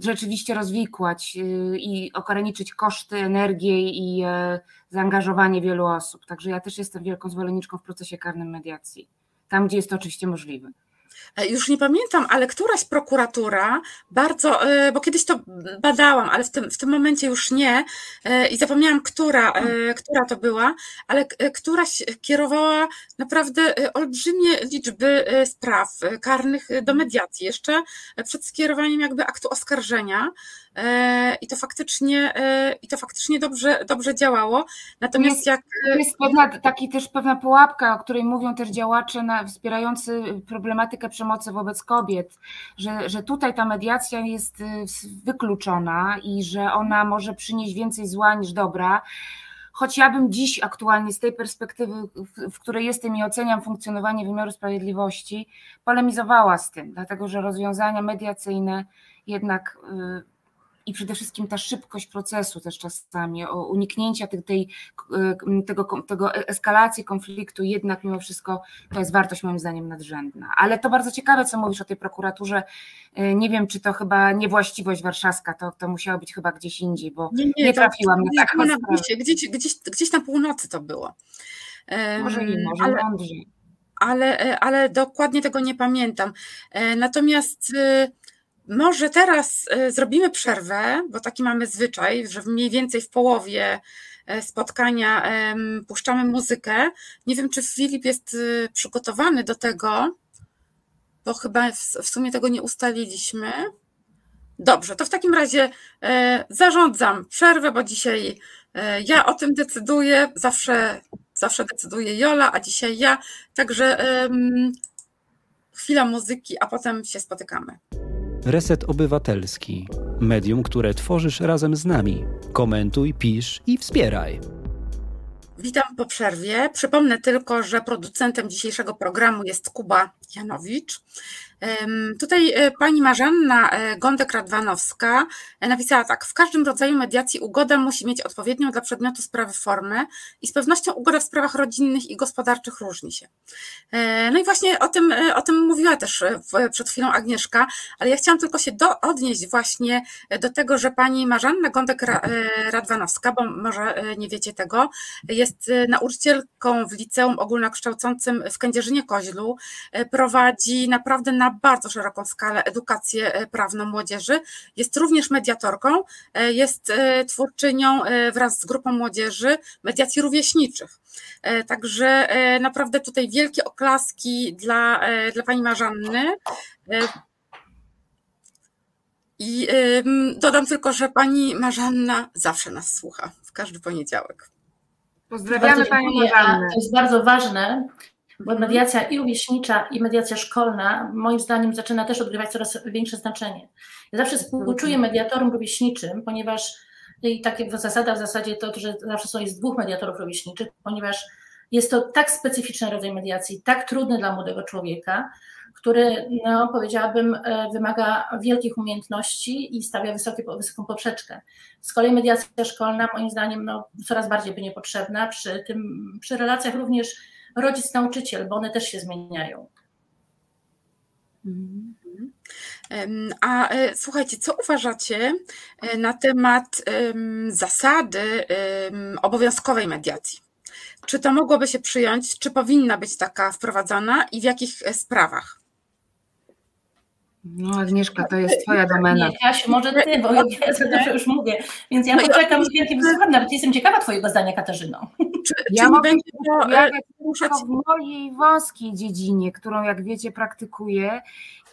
rzeczywiście rozwikłać y, i okoreniczyć koszty, energię i e, zaangażowanie wielu osób. Także ja też jestem wielką zwolenniczką w procesie karnym mediacji, tam gdzie jest to oczywiście możliwe. E, już nie pamiętam, ale któraś prokuratura bardzo, e, bo kiedyś to badałam, ale w tym, w tym momencie już nie e, i zapomniałam, która, która to była, ale któraś kierowała naprawdę olbrzymie liczby spraw karnych do mediacji, jeszcze przed skierowaniem jakby aktu oskarżenia. E, i to faktycznie, e, i to faktycznie dobrze, dobrze działało. Natomiast jest, jak. Jest pewna, taki też pewna pułapka, o której mówią też działacze na, wspierający problematykę przemocy wobec kobiet, że, że tutaj ta mediacja jest y, wykluczona i że ona może przynieść więcej zła niż dobra. Choć ja bym dziś aktualnie z tej perspektywy, w, w której jestem i oceniam funkcjonowanie wymiaru sprawiedliwości, polemizowała z tym, dlatego że rozwiązania mediacyjne jednak y, i przede wszystkim ta szybkość procesu też czasami, o uniknięcia tej, tej, e, tego, tego eskalacji konfliktu, jednak mimo wszystko to jest wartość moim zdaniem nadrzędna. Ale to bardzo ciekawe, co mówisz o tej prokuraturze. E, nie wiem, czy to chyba niewłaściwość warszawska, to, to musiało być chyba gdzieś indziej, bo nie, nie, nie trafiłam to, na taką na gdzieś, gdzieś, gdzieś na północy to było. Może i może ale, ale, e, ale dokładnie tego nie pamiętam. Natomiast może teraz e, zrobimy przerwę, bo taki mamy zwyczaj, że mniej więcej w połowie e, spotkania puszczamy muzykę. Nie wiem, czy Filip jest e, przygotowany do tego, bo chyba w sumie tego nie ustaliliśmy. Dobrze, to w takim razie zarządzam przerwę, bo dzisiaj ja o tym decyduję. Zawsze, zawsze decyduje Jola, a dzisiaj ja. Także chwila muzyki, a potem się spotykamy. Reset Obywatelski. Medium, które tworzysz razem z nami. Komentuj, pisz i wspieraj. Witam po przerwie. Przypomnę tylko, że producentem dzisiejszego programu jest Kuba Janowicz. Tutaj e, pani Marzanna e, Gądek-Radwanowska e, napisała tak. W każdym rodzaju mediacji ugoda musi mieć odpowiednią dla przedmiotu sprawy formę i z pewnością ugoda w sprawach rodzinnych i gospodarczych różni się. No i właśnie o tym, o tym mówiła też przed chwilą Agnieszka, ale ja chciałam tylko się do, odnieść właśnie do tego, że pani Marzanna Gądek-Radwanowska, bo może nie wiecie tego, jest nauczycielką w liceum ogólnokształcącym w Kędzierzynie-Koźlu, prowadzi naprawdę na bardzo szeroką skalę edukację e, prawną młodzieży. Jest również mediatorką, e, jest e, twórczynią wraz z grupą młodzieży mediacji rówieśniczych. Także naprawdę tutaj wielkie oklaski dla, dla pani Marzanny. I dodam tylko, że pani Marzanna zawsze nas słucha w każdy poniedziałek. Pozdrawiamy Pani Marzannę. To jest bardzo ważne, bo mediacja i rówieśnicza, i mediacja szkolna, moim zdaniem, zaczyna też odgrywać coraz większe znaczenie. Ja zawsze współczuję mediatorom rówieśniczym, ponieważ i takie zasada w zasadzie to, że zawsze są jest dwóch mediatorów rówieśniczych, ponieważ jest to tak specyficzny rodzaj mediacji, tak trudny dla młodego człowieka, który, no, powiedziałabym, e, wymaga wielkich umiejętności i stawia wysokie, wysoką poprzeczkę. Z kolei mediacja szkolna, moim zdaniem, no, coraz bardziej będzie potrzebna przy, tym, przy relacjach również rodzic-nauczyciel, bo one też się zmieniają. A e, słuchajcie, co uważacie e, na temat zasady obowiązkowej mediacji? Czy to mogłoby się przyjąć, czy powinna być taka wprowadzona i w jakich e, sprawach? No Agnieszka, to jest twoja domena. Nie, Kasiu, może ty, bo ja za dużo już mówię, więc ja no poczekam z wielkim wysłuchaniem, nawet jestem ciekawa twojego zdania, Katarzyno. Czy, ja czy mogę to, ja w mojej wąskiej dziedzinie, którą jak wiecie praktykuję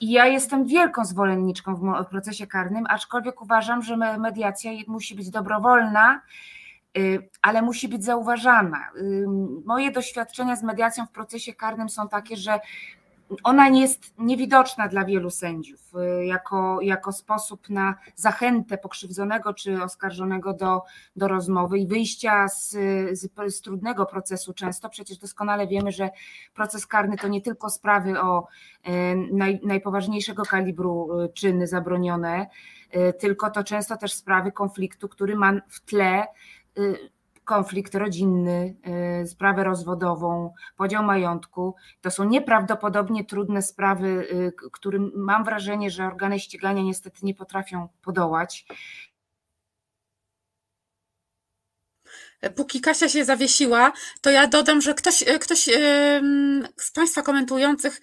i ja jestem wielką zwolenniczką w procesie karnym, aczkolwiek uważam, że mediacja musi być dobrowolna, y, ale musi być zauważana. Moje doświadczenia z mediacją w procesie karnym są takie, że ona jest niewidoczna dla wielu sędziów y, jako, jako sposób na zachętę pokrzywdzonego czy oskarżonego do, do rozmowy i wyjścia z, z, z, trudnego procesu często. Przecież doskonale wiemy, że proces karny to nie tylko sprawy o y, naj, najpoważniejszego kalibru y, czyny zabronione, tylko to często też sprawy konfliktu, który ma w tle konflikt rodzinny, y, sprawę rozwodową, podział majątku. To są nieprawdopodobnie trudne sprawy, y, którym mam wrażenie, że organy ścigania niestety nie potrafią podołać. Póki Kasia się zawiesiła, to ja dodam, że ktoś, ktoś z Państwa komentujących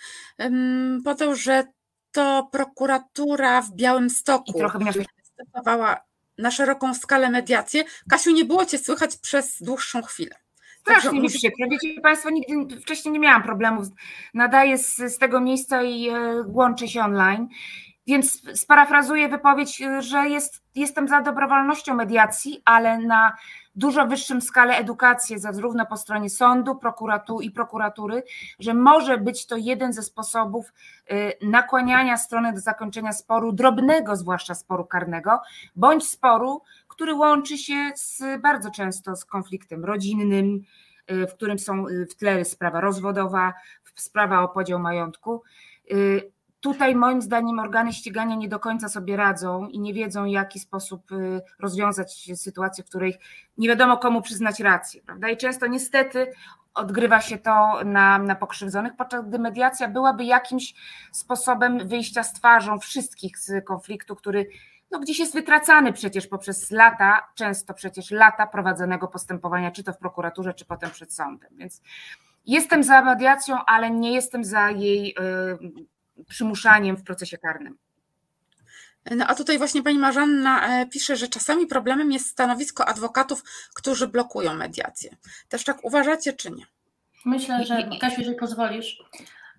podał, że to prokuratura w Białymstoku I trochę stosowała na szeroką skalę mediację. Kasiu, nie było Cię słychać przez dłuższą chwilę. Strasznie mi przykro. Wiecie Państwo, nigdy wcześniej nie miałam problemów. Nadaję z, z tego miejsca i e, łączę się online. Więc sparafrazuję wypowiedź, że jest, jestem za dobrowolnością mediacji, ale na dużo wyższym skalę edukację, zarówno po stronie sądu, prokuratu i prokuratury, że może być to jeden ze sposobów y, nakłaniania strony do zakończenia sporu, drobnego zwłaszcza sporu karnego, bądź sporu, który łączy się z, bardzo często z konfliktem rodzinnym, y, w którym są y, w tle sprawa rozwodowa, sprawa o podział majątku Tutaj moim zdaniem organy ścigania nie do końca sobie radzą i nie wiedzą, w jaki sposób y, rozwiązać sytuację, w której nie wiadomo komu przyznać rację. Prawda? I często niestety odgrywa się to na, na pokrzywdzonych, podczas gdy mediacja byłaby jakimś sposobem wyjścia z twarzą wszystkich z konfliktu, który no, gdzieś jest wytracany przecież poprzez lata, często przecież lata prowadzonego postępowania, czy to w prokuraturze, czy potem przed sądem. Więc jestem za mediacją, ale nie jestem za jej y, przymuszaniem w procesie karnym. No a tutaj właśnie pani Marzanna e, pisze, że czasami problemem jest stanowisko adwokatów, którzy blokują mediację. Też tak uważacie, czy nie? Myślę, że Kasiu, jeżeli pozwolisz.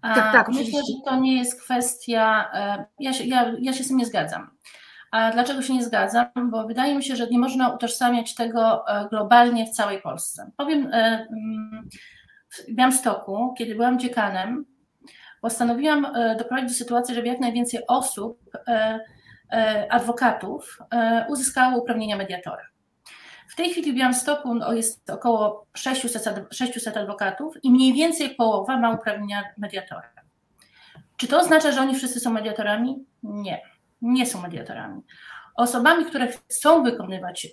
Tak, tak, myślę, że to nie jest kwestia. E, ja się, ja, ja się z tym nie zgadzam. A dlaczego się nie zgadzam? Bo wydaje mi się, że nie można utożsamiać tego e, globalnie w całej Polsce. Powiem, mm, w Białymstoku, kiedy byłam dziekanem, postanowiłam e, doprowadzić do sytuacji, żeby jak najwięcej osób, adwokatów uzyskało uprawnienia mediatora. W tej chwili w Białymstoku no, jest około 600, 600 adwokatów i mniej więcej połowa ma uprawnienia mediatora. Czy to oznacza, że oni wszyscy są mediatorami? Nie nie są mediatorami. Osobami, które chcą wykonywać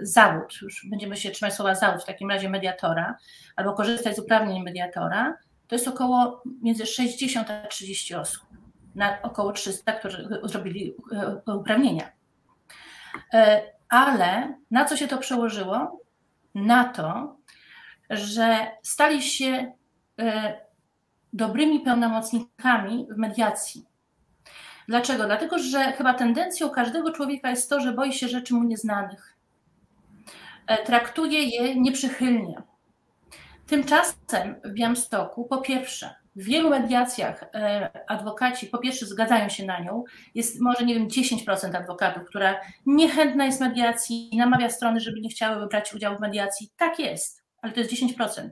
zawód, już będziemy się trzymać słowa zawód, w takim razie mediatora, albo korzystać z uprawnień mediatora, to jest około między 60 a 30 osób, na około 300, którzy zrobili e, uprawnienia. E, ale na co się to przełożyło? Na to, że stali się e, dobrymi pełnomocnikami w mediacji. Dlaczego? Dlatego, że chyba tendencją każdego człowieka jest to, że boi się rzeczy mu nieznanych. Traktuje je nieprzychylnie. Tymczasem w Białymstoku, po pierwsze, w wielu mediacjach e, adwokaci po pierwsze zgadzają się na nią. Jest może, nie wiem, 10% adwokatów, która niechętna jest mediacji namawia strony, żeby nie chciały brać udziału w mediacji. Tak jest, ale to jest 10%.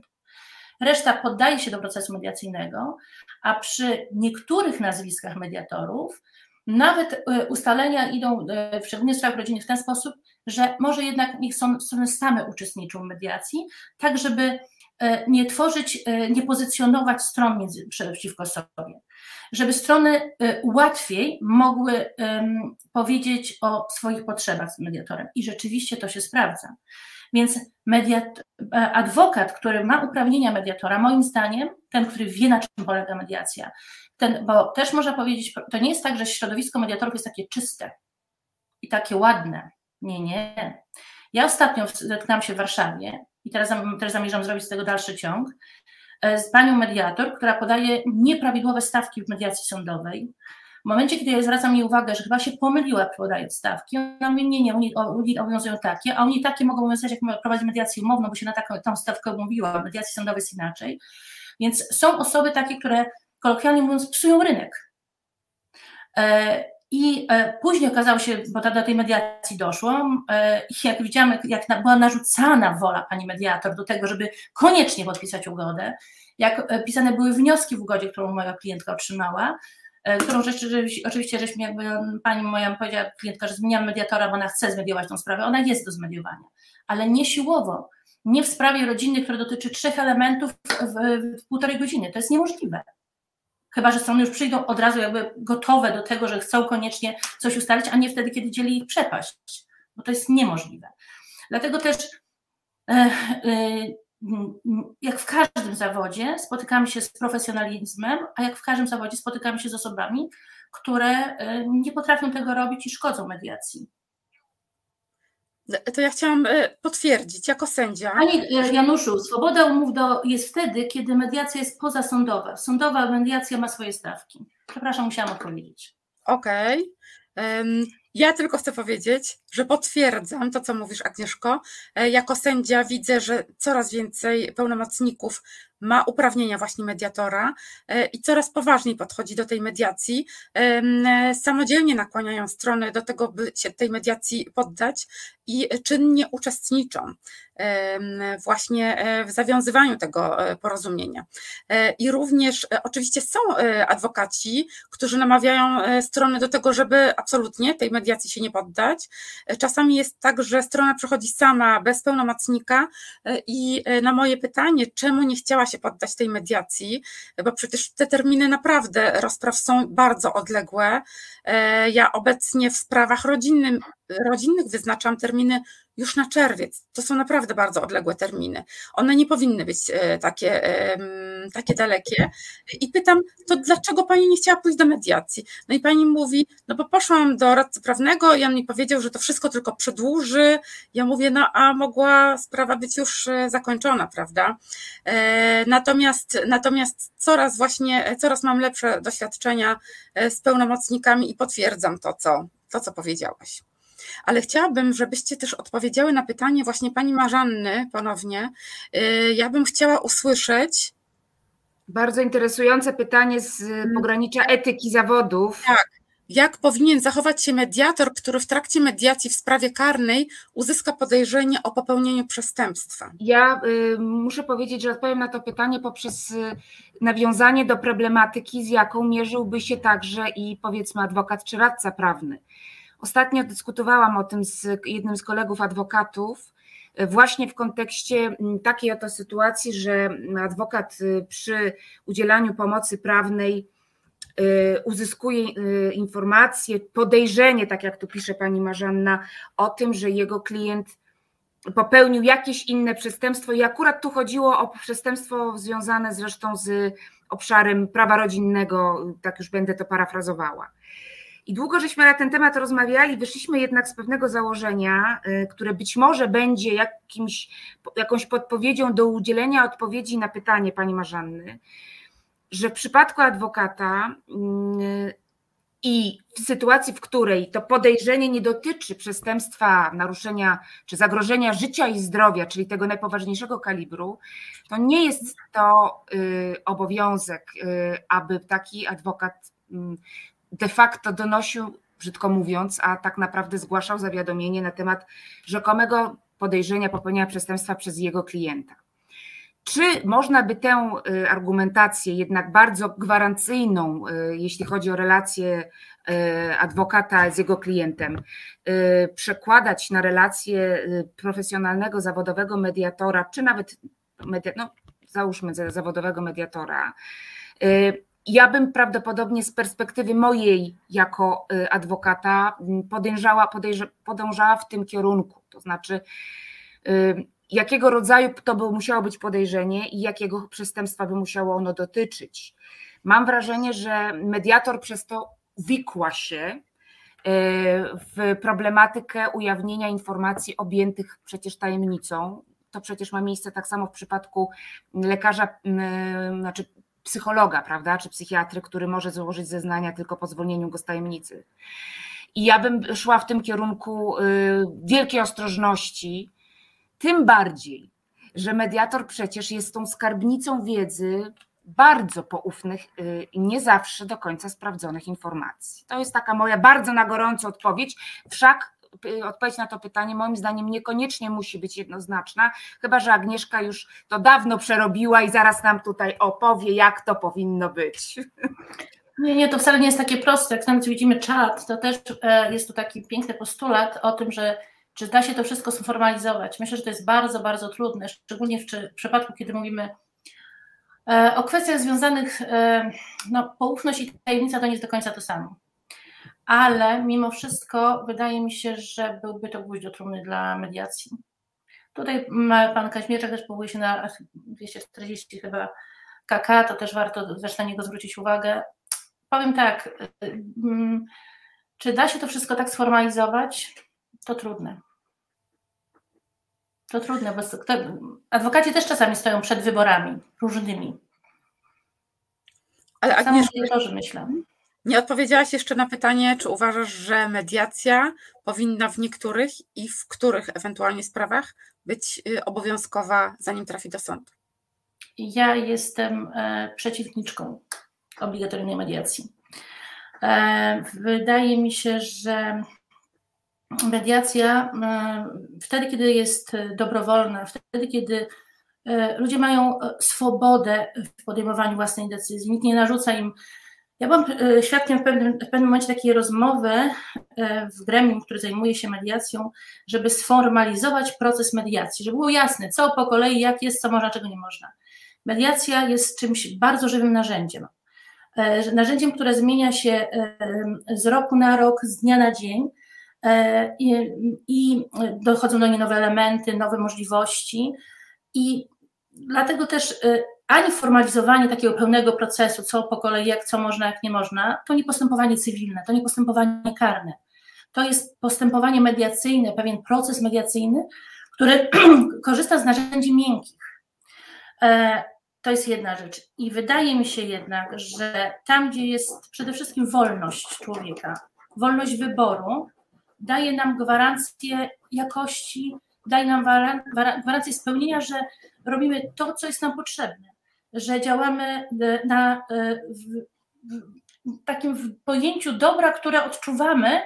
Reszta poddaje się do procesu mediacyjnego, a przy niektórych nazwiskach mediatorów nawet e, ustalenia idą, e, szczególnie w sprawach rodzinnych, w ten sposób, że może jednak niech są, strony same uczestniczą w mediacji, tak żeby nie tworzyć, nie pozycjonować stron między, przeciwko sobie, żeby strony łatwiej mogły powiedzieć o swoich potrzebach z mediatorem. I rzeczywiście to się sprawdza. Więc mediat, adwokat, który ma uprawnienia mediatora, moim zdaniem, ten, który wie, na czym polega mediacja, ten, bo też można powiedzieć, to nie jest tak, że środowisko mediatorów jest takie czyste i takie ładne. Nie, nie. Ja ostatnio zetknęłam się w Warszawie i teraz, też zamierzam zrobić z tego dalszy ciąg, e, z panią mediator, która podaje nieprawidłowe stawki w mediacji sądowej. W momencie, kiedy ja zwracam jej uwagę, że chyba się pomyliła podając stawki, ona mówi, nie, nie, u niej obowiązują takie, a oni takie mogą obowiązywać, jak prowadzi mediację umowną, bo się na taką tą stawkę umówiła, mediacji sądowej jest inaczej. Więc są osoby takie, które kolokwialnie mówiąc, psują rynek. E, I e, później okazało się, bo do tej mediacji doszło, e, jak widziałam, jak była narzucana wola pani mediator do tego, żeby koniecznie podpisać ugodę, jak pisane były wnioski w ugodzie, którą moja klientka otrzymała, którą oczywiście żeśmy jakby, pani moja powiedziała klientka, że zmieniam mediatora, bo ona chce zmediować tą sprawę, ona jest do zmediowania, ale nie siłowo, nie w sprawie rodzinnej, która dotyczy trzech elementów w, w półtorej godziny, to jest niemożliwe. Chyba, że strony już przyjdą od razu jakby gotowe do tego, że chcą koniecznie coś ustalić, a nie wtedy, kiedy dzieli ich przepaść, bo to jest niemożliwe. Dlatego też e, e, jak w każdym zawodzie spotykamy się z profesjonalizmem, a jak w każdym zawodzie spotykamy się z osobami, które e, nie potrafią tego robić i szkodzą mediacji. To ja chciałam e, potwierdzić jako sędzia. Pani Januszu, swoboda umów do, jest wtedy, kiedy mediacja jest pozasądowa. Sądowa mediacja ma swoje stawki. Przepraszam, musiałam odpowiedzieć. Okej. Okay. Ja tylko chcę powiedzieć, że potwierdzam to, co mówisz, Agnieszko. E, jako sędzia widzę, że coraz więcej pełnomocników ma uprawnienia właśnie mediatora e, i coraz poważniej podchodzi do tej mediacji. Samodzielnie nakłaniają strony do tego, by się tej mediacji poddać i czynnie uczestniczą właśnie e, w zawiązywaniu tego e, porozumienia. I również oczywiście są adwokaci, którzy namawiają strony do tego, żeby absolutnie tej mediacji się nie poddać. Czasami jest tak, że strona przychodzi sama, bez pełnomocnika i na moje pytanie, czemu nie chciała się poddać tej mediacji, bo przecież te terminy naprawdę rozpraw są bardzo odległe. E, ja obecnie w sprawach rodzinnym, rodzinnych wyznaczam terminy już na czerwiec. To są naprawdę bardzo odległe terminy. One nie powinny być e, takie, takie dalekie. I pytam, to dlaczego pani nie chciała pójść do mediacji? No i pani mówi, no bo poszłam do radcy prawnego i on mi powiedział, że to wszystko tylko przedłuży. Ja mówię, no a mogła sprawa być już e, zakończona, prawda? E, natomiast, natomiast coraz właśnie, coraz mam lepsze doświadczenia z pełnomocnikami i potwierdzam to, co, to, co powiedziałaś ale chciałabym, żebyście też odpowiedziały na pytanie właśnie pani Marzanny ponownie. Ja bym chciała usłyszeć. Bardzo interesujące pytanie z mm. pogranicza etyki zawodów. Tak, jak powinien zachować się mediator, który w trakcie mediacji w sprawie karnej uzyska podejrzenie o popełnieniu przestępstwa? Ja y, muszę powiedzieć, że odpowiem na to pytanie poprzez y, nawiązanie do problematyki, z jaką mierzyłby się także i powiedzmy adwokat czy radca prawny. Ostatnio dyskutowałam o tym z jednym z kolegów adwokatów, właśnie w kontekście mm, takiej oto sytuacji, że adwokat y, przy udzielaniu pomocy prawnej Y, uzyskuje y, informacje, podejrzenie, tak jak tu pisze pani Marzanna, o tym, że jego klient popełnił jakieś inne przestępstwo i akurat tu chodziło o przestępstwo związane zresztą z obszarem prawa rodzinnego, tak już będę to parafrazowała. I długo żeśmy na ten temat rozmawiali, wyszliśmy jednak z pewnego założenia, y, które być może będzie jakimś, jakąś podpowiedzią do udzielenia odpowiedzi na pytanie pani Marzanny, że w przypadku adwokata mm, i w sytuacji, w której to podejrzenie nie dotyczy przestępstwa, naruszenia czy zagrożenia życia i zdrowia, czyli tego najpoważniejszego kalibru, to nie jest to y, obowiązek, y, aby taki adwokat mm, de facto donosił, brzydko mówiąc, a tak naprawdę zgłaszał zawiadomienie na temat rzekomego podejrzenia popełnienia przestępstwa przez jego klienta. Czy można by tę y, argumentację, jednak bardzo gwarancyjną, y, jeśli chodzi o relację y, adwokata z jego klientem, przekładać na relację profesjonalnego, zawodowego mediatora, czy nawet, no, załóżmy zawodowego mediatora? Ja bym prawdopodobnie z perspektywy mojej jako adwokata podejrzała, podążała w tym kierunku. To znaczy, jakiego rodzaju to by musiało być podejrzenie i jakiego przestępstwa by musiało ono dotyczyć. Mam wrażenie, że mediator przez to wikła się e, w problematykę ujawnienia informacji objętych przecież tajemnicą. To przecież ma miejsce tak samo w przypadku lekarza, znaczy psychologa, prawda, czy psychiatry, który może złożyć zeznania tylko po zwolnieniu go z tajemnicy. I ja bym szła w tym kierunku y, wielkiej ostrożności, tym bardziej, że mediator przecież jest tą skarbnicą wiedzy bardzo poufnych y, nie zawsze do końca sprawdzonych informacji. To jest taka moja bardzo na gorąco odpowiedź, wszak odpowiedź na to pytanie moim zdaniem niekoniecznie musi być jednoznaczna, chyba że Agnieszka już to dawno przerobiła i zaraz nam tutaj opowie, jak to powinno być. Nie, nie, to wcale nie jest takie proste. Jak nawet widzimy czat, to też e, jest tu taki piękny postulat o tym, że czy da się to wszystko sformalizować? Myślę, że to jest bardzo, bardzo trudne, szczególnie w, w przypadku, kiedy mówimy e, o kwestiach związanych, e, no, poufność i tajemnica to nie jest do końca to samo. Ale mimo wszystko wydaje mi się, że byłby to gwóźdź do trumny dla mediacji. Tutaj pan Kaźmierczak też powołuje się na 240 chyba KK, to też warto też na niego zwrócić uwagę. Powiem tak, e, czy da się to wszystko tak sformalizować? To trudne. To trudne, bo adwokaci też czasami stoją przed wyborami różnymi. Ale Agnieszka, myślę. Nie odpowiedziałaś jeszcze na pytanie, czy uważasz, że mediacja powinna w niektórych i w których ewentualnie sprawach być y, obowiązkowa, zanim trafi do sądu? Ja jestem e, przeciwniczką obligatoryjnej mediacji. E, wydaje mi się, że mediacja e, wtedy, kiedy jest dobrowolna, wtedy, kiedy ludzie mają swobodę w podejmowaniu własnej decyzji, nikt nie narzuca im. Ja byłam świadkiem w pewnym, w pewnym momencie takiej rozmowy w gremium, które zajmuje się mediacją, żeby sformalizować proces mediacji, żeby było jasne, co po kolei, jak jest, co można, czego nie można. Mediacja jest czymś bardzo żywym narzędziem. Narzędziem, które zmienia się z roku na rok, z dnia na dzień, E, i, i dochodzą do niej nowe elementy, nowe możliwości i dlatego też e, ani formalizowanie takiego pełnego procesu, co po kolei, jak co można, jak nie można, to nie postępowanie cywilne, to nie postępowanie karne. To jest postępowanie mediacyjne, pewien proces mediacyjny, który korzysta z narzędzi miękkich. E, to jest jedna rzecz. I wydaje mi się jednak, że tam, gdzie jest przede wszystkim wolność człowieka, wolność wyboru, daje nam gwarancję jakości, daje nam gwarancję spełnienia, że robimy to, co jest nam potrzebne, że działamy e, na, e, w, takim pojęciu dobra, które odczuwamy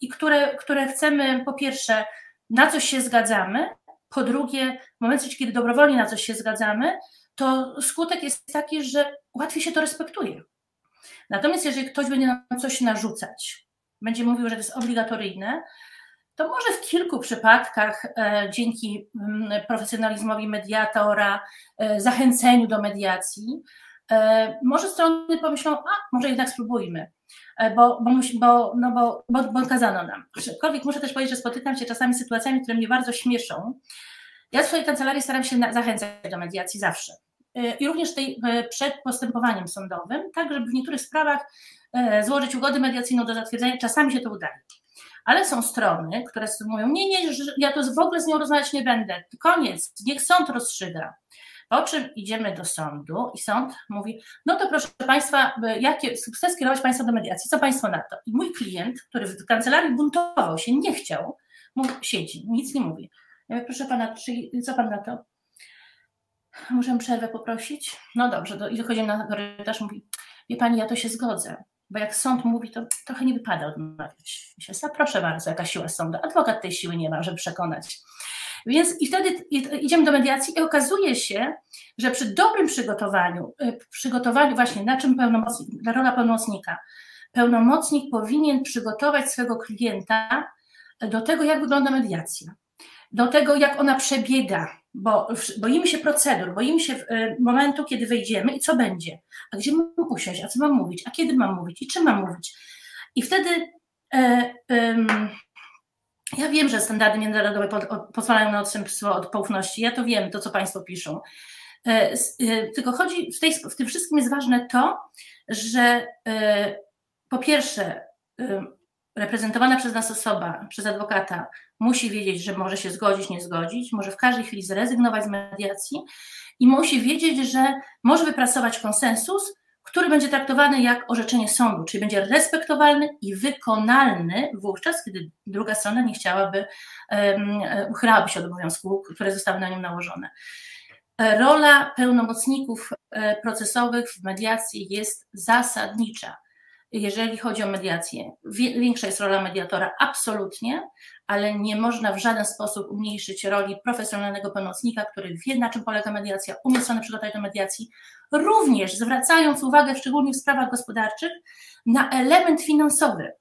i które, które chcemy po pierwsze na coś się zgadzamy, po drugie w momencie, kiedy dobrowolnie na coś się zgadzamy, to skutek jest taki, że łatwiej się to respektuje. Natomiast jeżeli ktoś będzie nam coś narzucać, będzie mówił, że to jest obligatoryjne, to może w kilku przypadkach e, dzięki mm, profesjonalizmowi mediatora, e, zachęceniu do mediacji, e, może strony pomyślą, a może jednak spróbujmy, bo, bo, bo, no bo, bo, bo kazano nam. Aczkolwiek muszę też powiedzieć, że spotykam się czasami z sytuacjami, które mnie bardzo śmieszą. Ja w swojej kancelarii staram się zachęcać do mediacji zawsze. I również tej przed postępowaniem sądowym, tak żeby w niektórych sprawach złożyć ugodę mediacyjną do zatwierdzenia. Czasami się to udaje ale są strony, które mówią, nie, nie, ja to w ogóle z nią rozmawiać nie będę, koniec, niech sąd rozstrzyga. Po czym idziemy do sądu i sąd mówi, no to proszę Państwa, jakie, chcę skierować Państwa do mediacji, co Państwo na to? I mój klient, który w kancelarii buntował się, nie chciał, mówi, siedzi, nic nie mówi. Ja mówię, proszę Pana, czy, co Pan na to? Muszę przerwę poprosić? No dobrze, do, i dochodzimy na korytarz, mówi, wie Pani, ja to się zgodzę, bo jak sąd mówi, to trochę nie wypada odmawiać. Myślę, proszę bardzo, jaka siła sądu. Adwokat tej siły nie ma, żeby przekonać. Więc i wtedy idziemy do mediacji i okazuje się, że przy dobrym przygotowaniu, y, przygotowaniu właśnie na czym pełnomocnik, na rola pełnomocnika, pełnomocnik powinien przygotować swego klienta do tego, jak wygląda mediacja, do tego, jak ona przebiega, bo boimy się procedur, boimy się y, momentu, kiedy wejdziemy i co będzie, a gdzie mam usiąść, a co mam mówić, a kiedy mam mówić? I czym mam mówić. I wtedy e, e, ja wiem, że standardy międzynarodowe pozwalają na odstępstwo od poufności, ja to wiem, to co Państwo piszą. E, e, tylko chodzi, w, tej, w tym wszystkim jest ważne to, że e, po pierwsze, reprezentowana przez nas osoba, przez adwokata, musi wiedzieć, że może się zgodzić, nie zgodzić, może w każdej chwili zrezygnować z mediacji i musi wiedzieć, że może wypracować konsensus, który będzie traktowany jak orzeczenie sądu, czyli będzie respektowalny i wykonalny wówczas, kiedy druga strona nie chciałaby, uchylałaby się od obowiązków, które zostały na nią nałożone. Rola pełnomocników e, procesowych w mediacji jest zasadnicza jeżeli chodzi o mediację. Większa jest rola mediatora, absolutnie, ale nie można w żaden sposób umniejszyć roli profesjonalnego pełnomocnika, który wie, na czym polega mediacja, umie stronę przygotować do mediacji, również zwracając uwagę, szczególnie w sprawach gospodarczych, na element finansowy,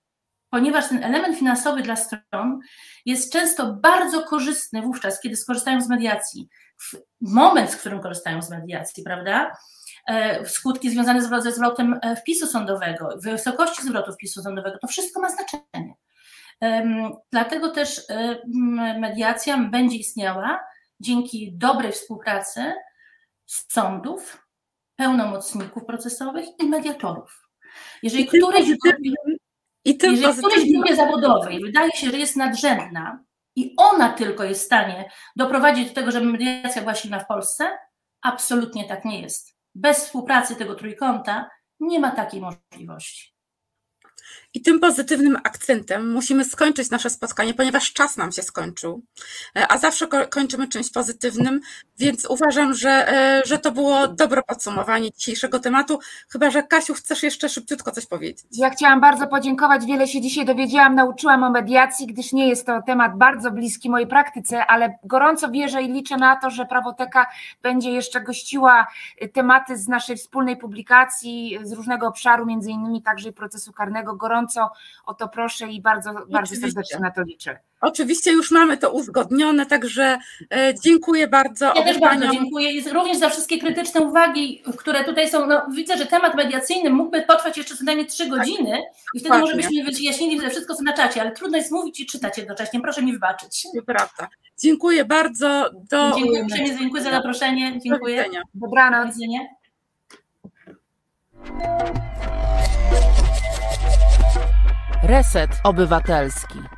ponieważ ten element finansowy dla stron jest często bardzo korzystny wówczas, kiedy skorzystają z mediacji, w moment, w którym korzystają z mediacji, prawda? E, skutki związane ze zwrotem e, wpisu sądowego, wysokości zwrotu wpisu sądowego, to wszystko ma znaczenie. Dlatego też e, mediacja będzie istniała dzięki dobrej współpracy sądów, pełnomocników procesowych i mediatorów. Jeżeli I któryś, i jeżeli któryś grupie zawodowej wydaje się, że jest nadrzędna i ona tylko jest w stanie doprowadzić do tego, żeby mediacja była silna w Polsce, absolutnie tak nie jest bez współpracy tego trójkąta nie ma takiej możliwości. I tym pozytywnym akcentem musimy skończyć nasze spotkanie, ponieważ czas nam się skończył, e, a zawsze kończymy czymś pozytywnym, więc uważam, że, e, że to było dobre podsumowanie dzisiejszego tematu. Chyba, że Kasiu, chcesz jeszcze szybciutko coś powiedzieć. Ja chciałam bardzo podziękować. Wiele się dzisiaj dowiedziałam, nauczyłam o mediacji, gdyż nie jest to temat bardzo bliski mojej praktyce, ale gorąco wierzę i liczę na to, że Prawoteka będzie jeszcze gościła tematy z naszej wspólnej publikacji z różnego obszaru, między innymi także i procesu karnego. Gorąco gorąco o to proszę i bardzo, bardzo serdecznie na to liczę. Oczywiście już mamy to uzgodnione, także e, dziękuję bardzo. Ja też bardzo dziękuję i również za wszystkie krytyczne uwagi, które tutaj są. No, widzę, że temat mediacyjny mógłby potrwać jeszcze co najmniej trzy tak, godziny tak, i wtedy może byśmy wyjaśnili że wszystko, co na czacie, ale trudno jest mówić i czytać jednocześnie. Proszę mi wybaczyć. Nieprawda. Dziękuję bardzo. Do... Dziękuję uprzejmie, dziękuję za zaproszenie. Dziękuję. Do Dobranoc. Do widzenia. Reset Obywatelski.